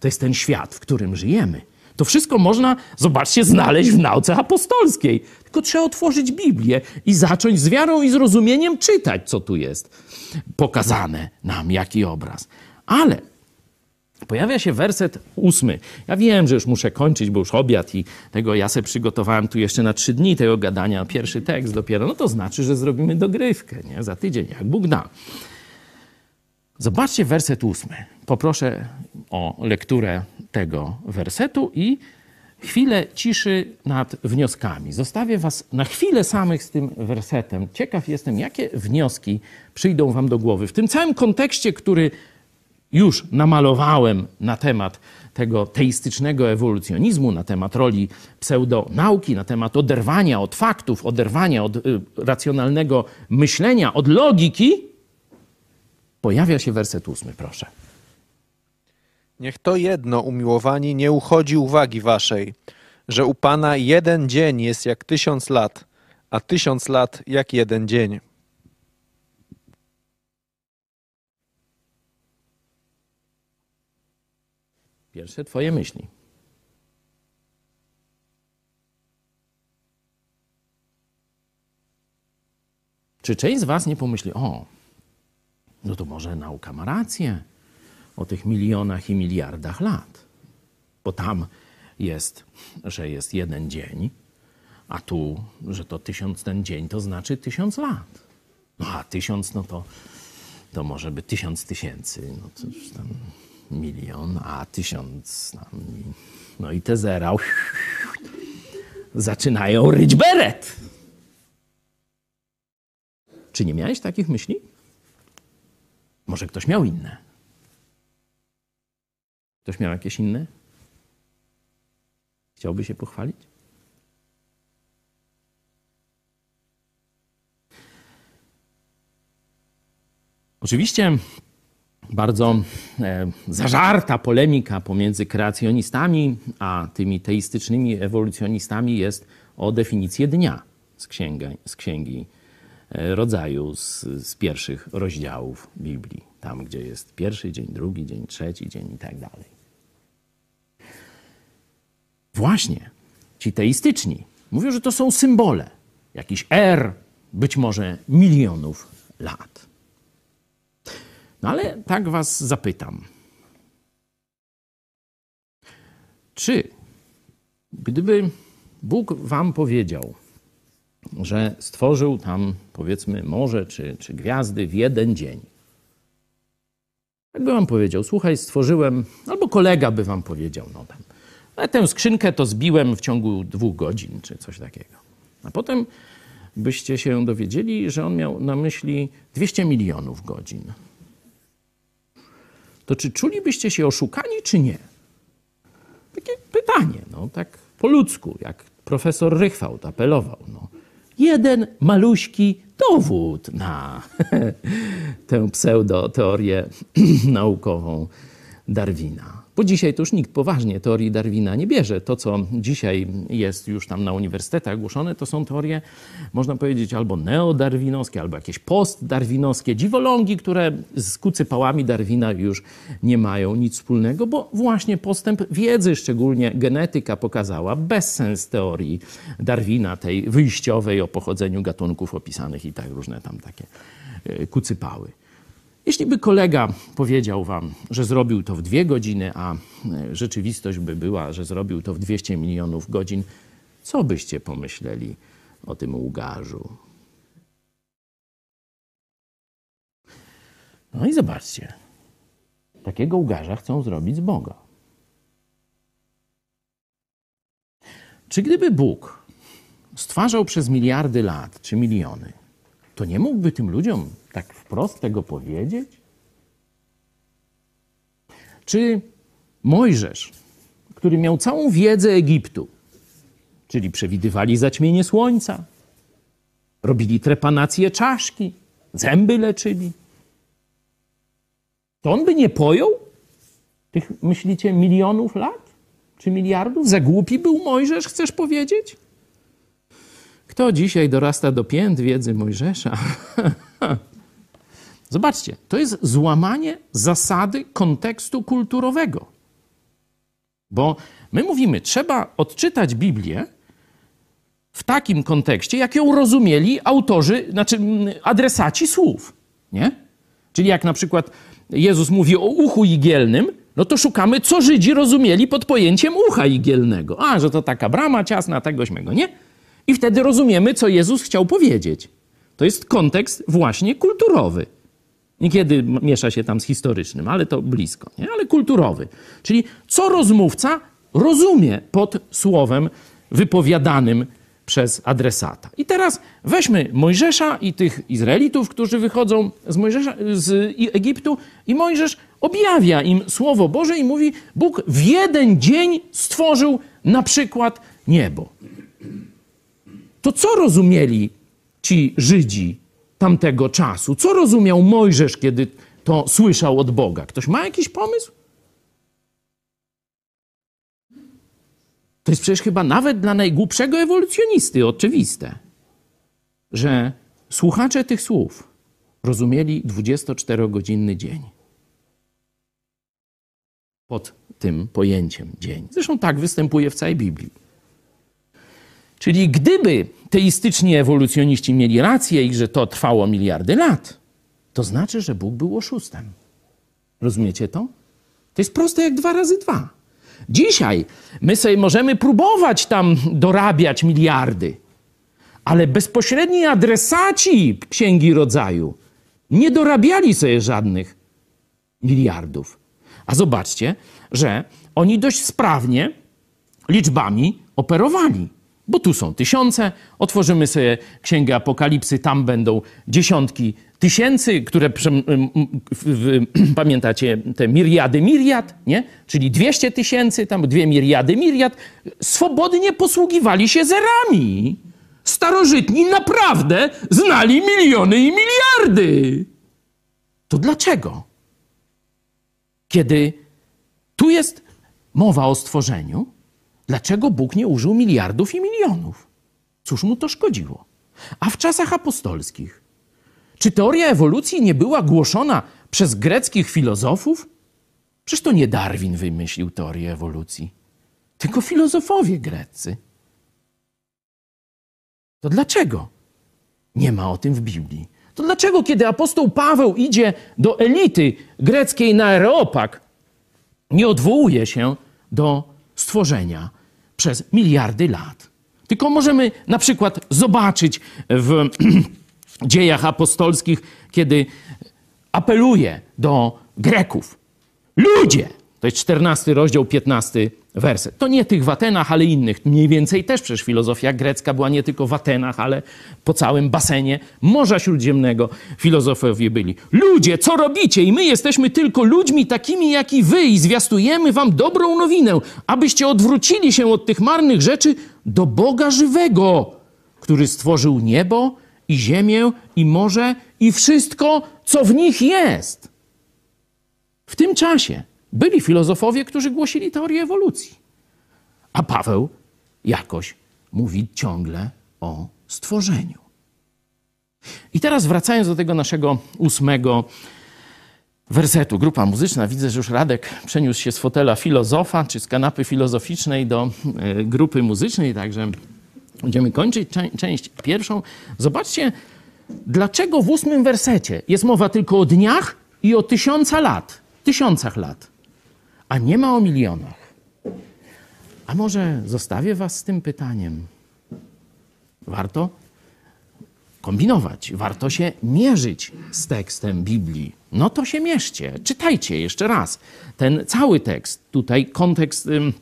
To jest ten świat, w którym żyjemy. To wszystko można, zobaczcie, znaleźć w nauce apostolskiej. Tylko trzeba otworzyć Biblię i zacząć z wiarą i zrozumieniem czytać, co tu jest pokazane nam, jaki obraz. Ale pojawia się werset ósmy. Ja wiem, że już muszę kończyć, bo już obiad i tego ja sobie przygotowałem tu jeszcze na trzy dni tego gadania. Pierwszy tekst dopiero. No to znaczy, że zrobimy dogrywkę, nie? Za tydzień, jak Bóg da. Zobaczcie werset ósmy. Poproszę o lekturę tego wersetu i chwilę ciszy nad wnioskami. Zostawię Was na chwilę samych z tym wersetem. Ciekaw jestem, jakie wnioski przyjdą Wam do głowy. W tym całym kontekście, który już namalowałem na temat tego teistycznego ewolucjonizmu, na temat roli pseudonauki, na temat oderwania od faktów, oderwania od y, racjonalnego myślenia, od logiki, pojawia się werset ósmy, proszę. Niech to jedno umiłowani nie uchodzi uwagi waszej, że u Pana jeden dzień jest jak tysiąc lat, a tysiąc lat jak jeden dzień. Pierwsze Twoje myśli. Czy część z Was nie pomyśli, o, no to może nauka ma rację o tych milionach i miliardach lat, bo tam jest, że jest jeden dzień, a tu, że to tysiąc ten dzień, to znaczy tysiąc lat. No a tysiąc, no to, to może by tysiąc tysięcy, no to już tam milion, a tysiąc, no, no i te zera zaczynają ryć beret. Czy nie miałeś takich myśli? Może ktoś miał inne? Ktoś miał jakieś inne? Chciałby się pochwalić? Oczywiście bardzo e, zażarta polemika pomiędzy kreacjonistami a tymi teistycznymi ewolucjonistami jest o definicję dnia z, księga, z księgi rodzaju, z, z pierwszych rozdziałów Biblii. Tam, gdzie jest pierwszy dzień, drugi dzień, trzeci dzień i tak dalej. Właśnie ci teistyczni mówią, że to są symbole jakiś er, być może milionów lat. No ale tak was zapytam. Czy gdyby Bóg wam powiedział, że stworzył tam powiedzmy morze czy, czy gwiazdy w jeden dzień, jakby wam powiedział, słuchaj, stworzyłem, albo kolega by wam powiedział, no tam, ale tę skrzynkę to zbiłem w ciągu dwóch godzin, czy coś takiego. A potem byście się dowiedzieli, że on miał na myśli 200 milionów godzin. To czy czulibyście się oszukani, czy nie? Takie pytanie, no tak po ludzku, jak profesor Rychwałt apelował. No. Jeden maluśki dowód na tę pseudo-teorię naukową Darwina. Bo dzisiaj to już nikt poważnie teorii Darwina nie bierze. To, co dzisiaj jest już tam na uniwersytetach głoszone, to są teorie, można powiedzieć, albo neodarwinowskie, albo jakieś postdarwinowskie, dziwolągi, które z kucypałami Darwina już nie mają nic wspólnego, bo właśnie postęp wiedzy, szczególnie genetyka, pokazała bezsens teorii Darwina, tej wyjściowej o pochodzeniu gatunków opisanych i tak różne tam takie e, kucypały. Jeśli by kolega powiedział wam, że zrobił to w dwie godziny, a e, rzeczywistość by była, że zrobił to w 200 milionów godzin, co byście pomyśleli o tym łgarzu? No i zobaczcie. Takiego łgarza chcą zrobić z Boga. Czy gdyby Bóg stwarzał przez miliardy lat, czy miliony, to nie mógłby tym ludziom tak wprost tego powiedzieć? Czy Mojżesz, który miał całą wiedzę Egiptu, czyli przewidywali zaćmienie słońca, robili trepanację czaszki, zęby leczyli, to on by nie pojął tych, myślicie, milionów lat? Czy miliardów? Za głupi był Mojżesz, chcesz powiedzieć? Kto dzisiaj dorasta do pięt wiedzy Mojżesza? Zobaczcie, to jest złamanie zasady kontekstu kulturowego. Bo my mówimy, trzeba odczytać Biblię w takim kontekście, jak ją rozumieli autorzy, znaczy adresaci słów. Nie? Czyli jak na przykład Jezus mówi o uchu igielnym, no to szukamy, co Żydzi rozumieli pod pojęciem ucha igielnego. A, że to taka brama ciasna, tegośmy nie? I wtedy rozumiemy, co Jezus chciał powiedzieć. To jest kontekst właśnie kulturowy. Niekiedy miesza się tam z historycznym, ale to blisko, nie? ale kulturowy. Czyli co rozmówca rozumie pod słowem wypowiadanym przez adresata. I teraz weźmy Mojżesza i tych Izraelitów, którzy wychodzą z, Mojżesza, z Egiptu i Mojżesz objawia im Słowo Boże i mówi, Bóg w jeden dzień stworzył na przykład niebo. To co rozumieli ci Żydzi tamtego czasu? Co rozumiał Mojżesz, kiedy to słyszał od Boga? Ktoś ma jakiś pomysł? To jest przecież chyba nawet dla najgłupszego ewolucjonisty oczywiste, że słuchacze tych słów rozumieli 24-godzinny dzień. Pod tym pojęciem dzień. Zresztą tak występuje w całej Biblii. Czyli gdyby teistyczni ewolucjoniści mieli rację i że to trwało miliardy lat, to znaczy, że Bóg był oszustem. Rozumiecie to? To jest proste jak dwa razy dwa. Dzisiaj my sobie możemy próbować tam dorabiać miliardy, ale bezpośredni adresaci Księgi Rodzaju nie dorabiali sobie żadnych miliardów. A zobaczcie, że oni dość sprawnie liczbami operowali bo tu są tysiące. Otworzymy sobie Księgę Apokalipsy, tam będą dziesiątki tysięcy, które pamiętacie te miriady miriad, nie? Czyli 200 tysięcy, tam dwie miriady miriad. Swobodnie posługiwali się zerami. Starożytni naprawdę znali miliony i miliardy. To dlaczego? Kiedy tu jest mowa o stworzeniu, dlaczego Bóg nie użył miliardów i milionów? Cóż mu to szkodziło? A w czasach apostolskich, czy teoria ewolucji nie była głoszona przez greckich filozofów? Przecież to nie Darwin wymyślił teorię ewolucji, tylko filozofowie greccy. To dlaczego nie ma o tym w Biblii? To dlaczego, kiedy apostoł Paweł idzie do elity greckiej na Areopag, nie odwołuje się do stworzenia przez miliardy lat? Tylko możemy na przykład zobaczyć w dziejach apostolskich, kiedy apeluje do Greków. Ludzie! To jest 14 rozdział, 15 werset. To nie tych w Atenach, ale innych. Mniej więcej też przecież filozofia grecka była nie tylko w Atenach, ale po całym basenie Morza Śródziemnego filozofowie byli. Ludzie, co robicie? I my jesteśmy tylko ludźmi takimi jak i wy i zwiastujemy wam dobrą nowinę, abyście odwrócili się od tych marnych rzeczy do Boga żywego, który stworzył niebo i ziemię i morze i wszystko, co w nich jest. W tym czasie byli filozofowie, którzy głosili teorię ewolucji. A Paweł jakoś mówi ciągle o stworzeniu. I teraz wracając do tego naszego ósmego wersetu. Grupa muzyczna. Widzę, że już Radek przeniósł się z fotela filozofa, czy z kanapy filozoficznej do e, grupy muzycznej, także będziemy kończyć część pierwszą. Zobaczcie, dlaczego w ósmym wersecie jest mowa tylko o dniach i o tysiąca lat, tysiącach lat a nie ma o milionach. A może zostawię Was z tym pytaniem? Warto kombinować, warto się mierzyć z tekstem Biblii. No to się mierzcie, czytajcie jeszcze raz ten cały tekst. Tutaj kontekst ym,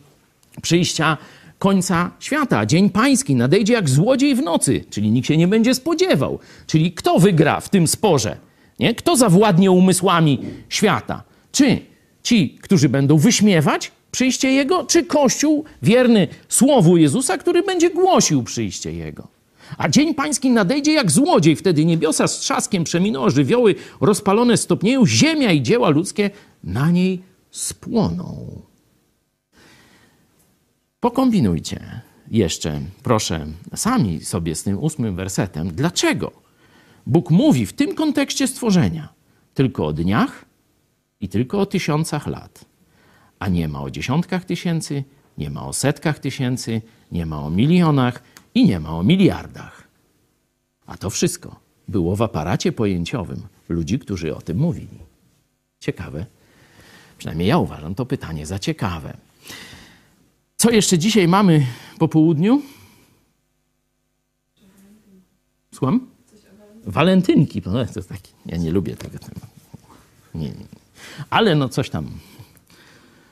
przyjścia końca świata. Dzień pański nadejdzie jak złodziej w nocy, czyli nikt się nie będzie spodziewał. Czyli kto wygra w tym sporze? Nie? Kto zawładnie umysłami świata? Czy Ci, którzy będą wyśmiewać przyjście Jego, czy Kościół wierny Słowu Jezusa, który będzie głosił przyjście Jego? A dzień pański nadejdzie jak złodziej, wtedy niebiosa z trzaskiem przeminą, żywioły rozpalone stopnieją, ziemia i dzieła ludzkie na niej spłoną. Pokombinujcie jeszcze, proszę, sami sobie z tym ósmym wersetem, dlaczego Bóg mówi w tym kontekście stworzenia tylko o dniach, i tylko o tysiącach lat. A nie ma o dziesiątkach tysięcy, nie ma o setkach tysięcy, nie ma o milionach i nie ma o miliardach. A to wszystko było w aparacie pojęciowym ludzi, którzy o tym mówili. Ciekawe. Przynajmniej ja uważam to pytanie za ciekawe. Co jeszcze dzisiaj mamy po południu? Słucham? Walentynki. No, to taki, ja nie lubię tego tematu. Nie, nie. Ale no coś tam.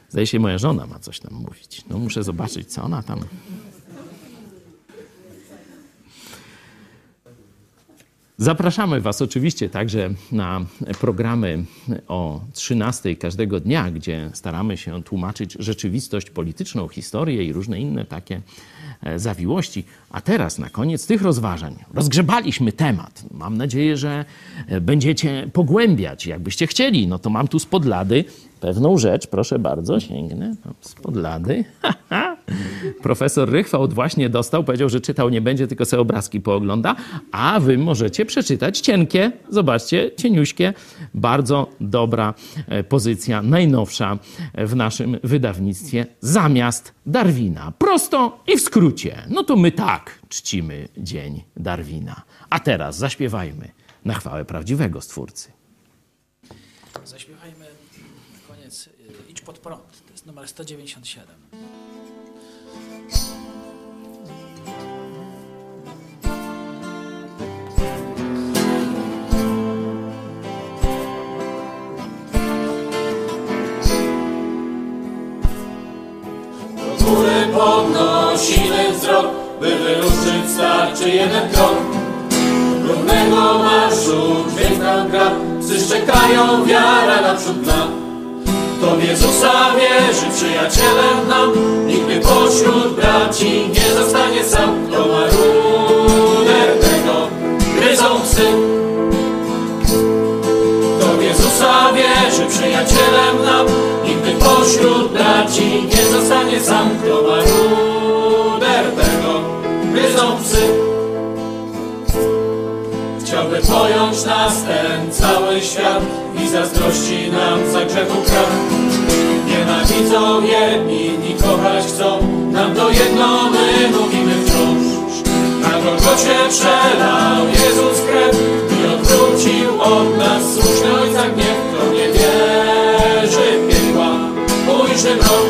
Zdaje się, moja żona ma coś tam mówić. No muszę zobaczyć, co ona tam. Zapraszamy Was oczywiście także na programy o 13 każdego dnia, gdzie staramy się tłumaczyć rzeczywistość polityczną, historię i różne inne takie zawiłości. A teraz na koniec tych rozważań rozgrzebaliśmy temat. Mam nadzieję, że e, będziecie pogłębiać, jakbyście chcieli. No to mam tu spod lady pewną rzecz, proszę bardzo, sięgnę spod lady. Profesor Rychwałd właśnie dostał, powiedział, że czytał nie będzie, tylko sobie obrazki poogląda, a wy możecie przeczytać cienkie, zobaczcie, cieniuśkie, bardzo dobra e, pozycja, najnowsza w naszym wydawnictwie, zamiast Darwina. Prosto i w skrócie. No to my tak czcimy Dzień Darwina. A teraz zaśpiewajmy na chwałę prawdziwego Stwórcy. Zaśpiewajmy na koniec y, Idź pod prąd. To jest numer 197. podnosimy wzrok, by wyruszyć starczy jeden krok. Równego marszu dźwięk nam gra, psy szczekają, wiara naprzód dna. Kto w Jezusa wierzy, przyjacielem nam, nigdy pośród braci nie zostanie sam. Kto maruder tego gryzą psy. Kto w Jezusa wierzy, przyjacielem nam, nigdy pośród braci nie zostanie sam. Kto maruder tego gryzą psy pojąć nas ten cały świat i zazdrości nam za grzechu praw. Nienawidzą jedni, inni kochać chcą, nam to jedno my mówimy wciąż. Na Golgocie przelał Jezus krew i odwrócił od nas słuszny Ojca gniew. Kto nie wierzy w piekła, ujrzy mrok.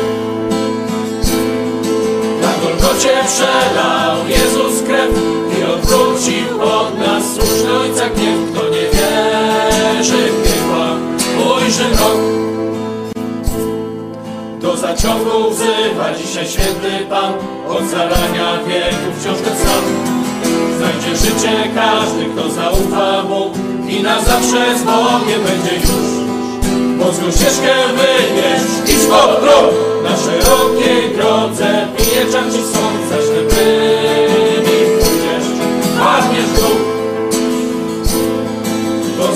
Na Golgocie przelał Jezus krew Kto nie wierzy w piekła, ujrzy mrok. Do zaciągu wzywa dzisiaj święty Pan, od zarania wieków wciąż ten sam. Znajdzie życie każdy, kto zaufa Mu i na zawsze z Bogiem będzie już. Wąską ścieżkę wybierz i spod drog na szerokiej drodze pije czar ci słońca ślepymi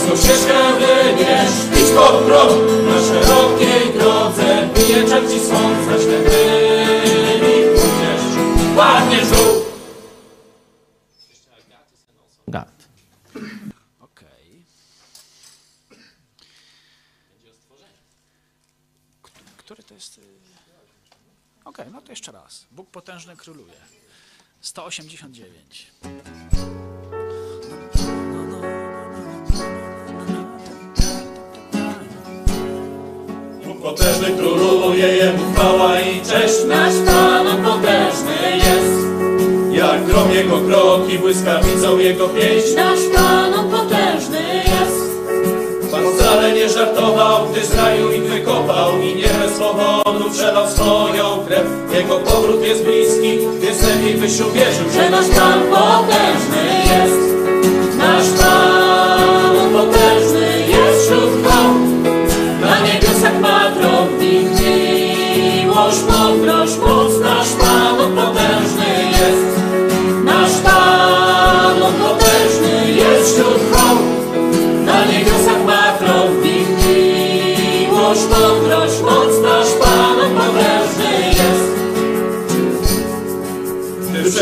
Wąską ścieżkę wybierz, idź pod prąd Na szerokiej drodze czar ci słońca Ślepymi pójdziesz, padniesz w dół Gad. Okej. Który to jest... y- Okej, no to jeszcze raz. Bóg potężny króluje. 189. potężny króluje, Jemu chwała i cześć Nasz Pan on potężny jest. Jak grom Jego kroki, błyskawicą Jego pieśń Nasz Pan on potężny jest. Pan wcale nie żartował, gdy z raju ich wykopał I nie bez powodu przelał swoją krew Jego powrót jest bliski, więc lepiej byś uwierzył Że nasz Pan potężny jest.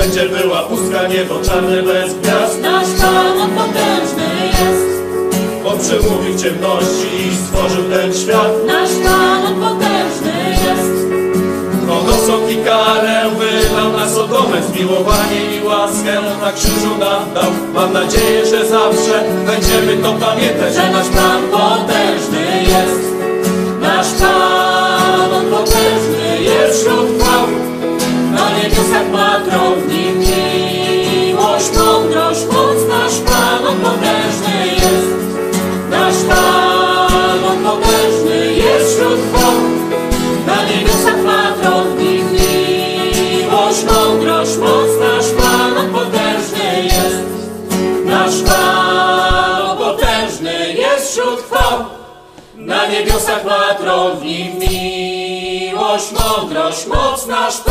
Wszędzie była pustka, niebo czarne bez gwiazd Nasz Pan on potężny jest. On przemówił w ciemności i stworzył ten świat Nasz Pan on potężny jest. On osąd i karę wylał na Sodomę Zmiłowanie i łaskę na krzyżu nam dał Mam nadzieję, że zawsze będziemy to pamiętać Że nasz Pan potężny jest. Nasz Pan on potężny jest wśród chwał. Na niebiosach ma tron w nim miłość, mądrość, moc. Nasz Pan on potężny jest. Nasz Pan on potężny jest wśród chwał. Na niebiosach ma tron w nim miłość, mądrość, moc. Nasz Pan on potężny jest. Nasz Pan potężny jest wśród chwał. Na niebiosach ma tron w nim miłość, mądrość, moc. Nasz Pan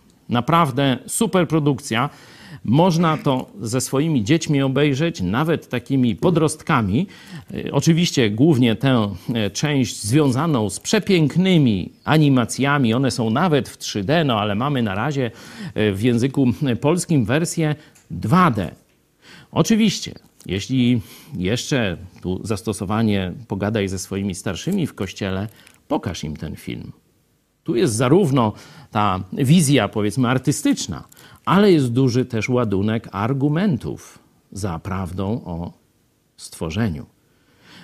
naprawdę super produkcja. Można to ze swoimi dziećmi obejrzeć, nawet takimi podrostkami. Y, Oczywiście głównie tę e, część związaną z przepięknymi animacjami. One są nawet w 3D, no ale mamy na razie e, w języku polskim wersję 2D. Oczywiście, jeśli jeszcze tu zastosowanie pogadaj ze swoimi starszymi w kościele, pokaż im ten film. Tu jest zarówno ta wizja, powiedzmy, artystyczna, ale jest duży też ładunek argumentów za prawdą o stworzeniu.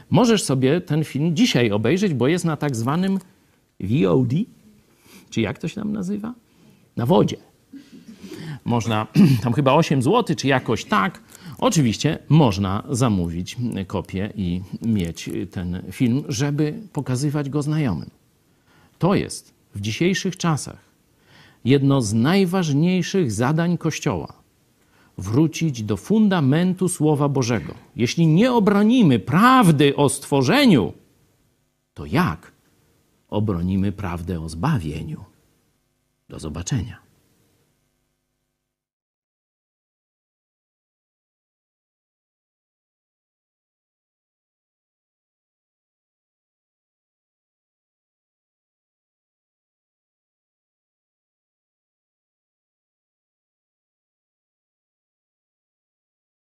Możesz sobie ten film dzisiaj obejrzeć, bo jest na tak zwanym VOD, czy jak to się tam nazywa? Na wodzie. Można, tam chyba 8 zł, czy jakoś tak. Oczywiście można zamówić kopię i mieć ten film, żeby pokazywać go znajomym. To jest w dzisiejszych czasach jedno z najważniejszych zadań Kościoła wrócić do fundamentu Słowa Bożego. Jeśli nie obronimy prawdy o stworzeniu, to jak obronimy prawdę o zbawieniu? Do zobaczenia.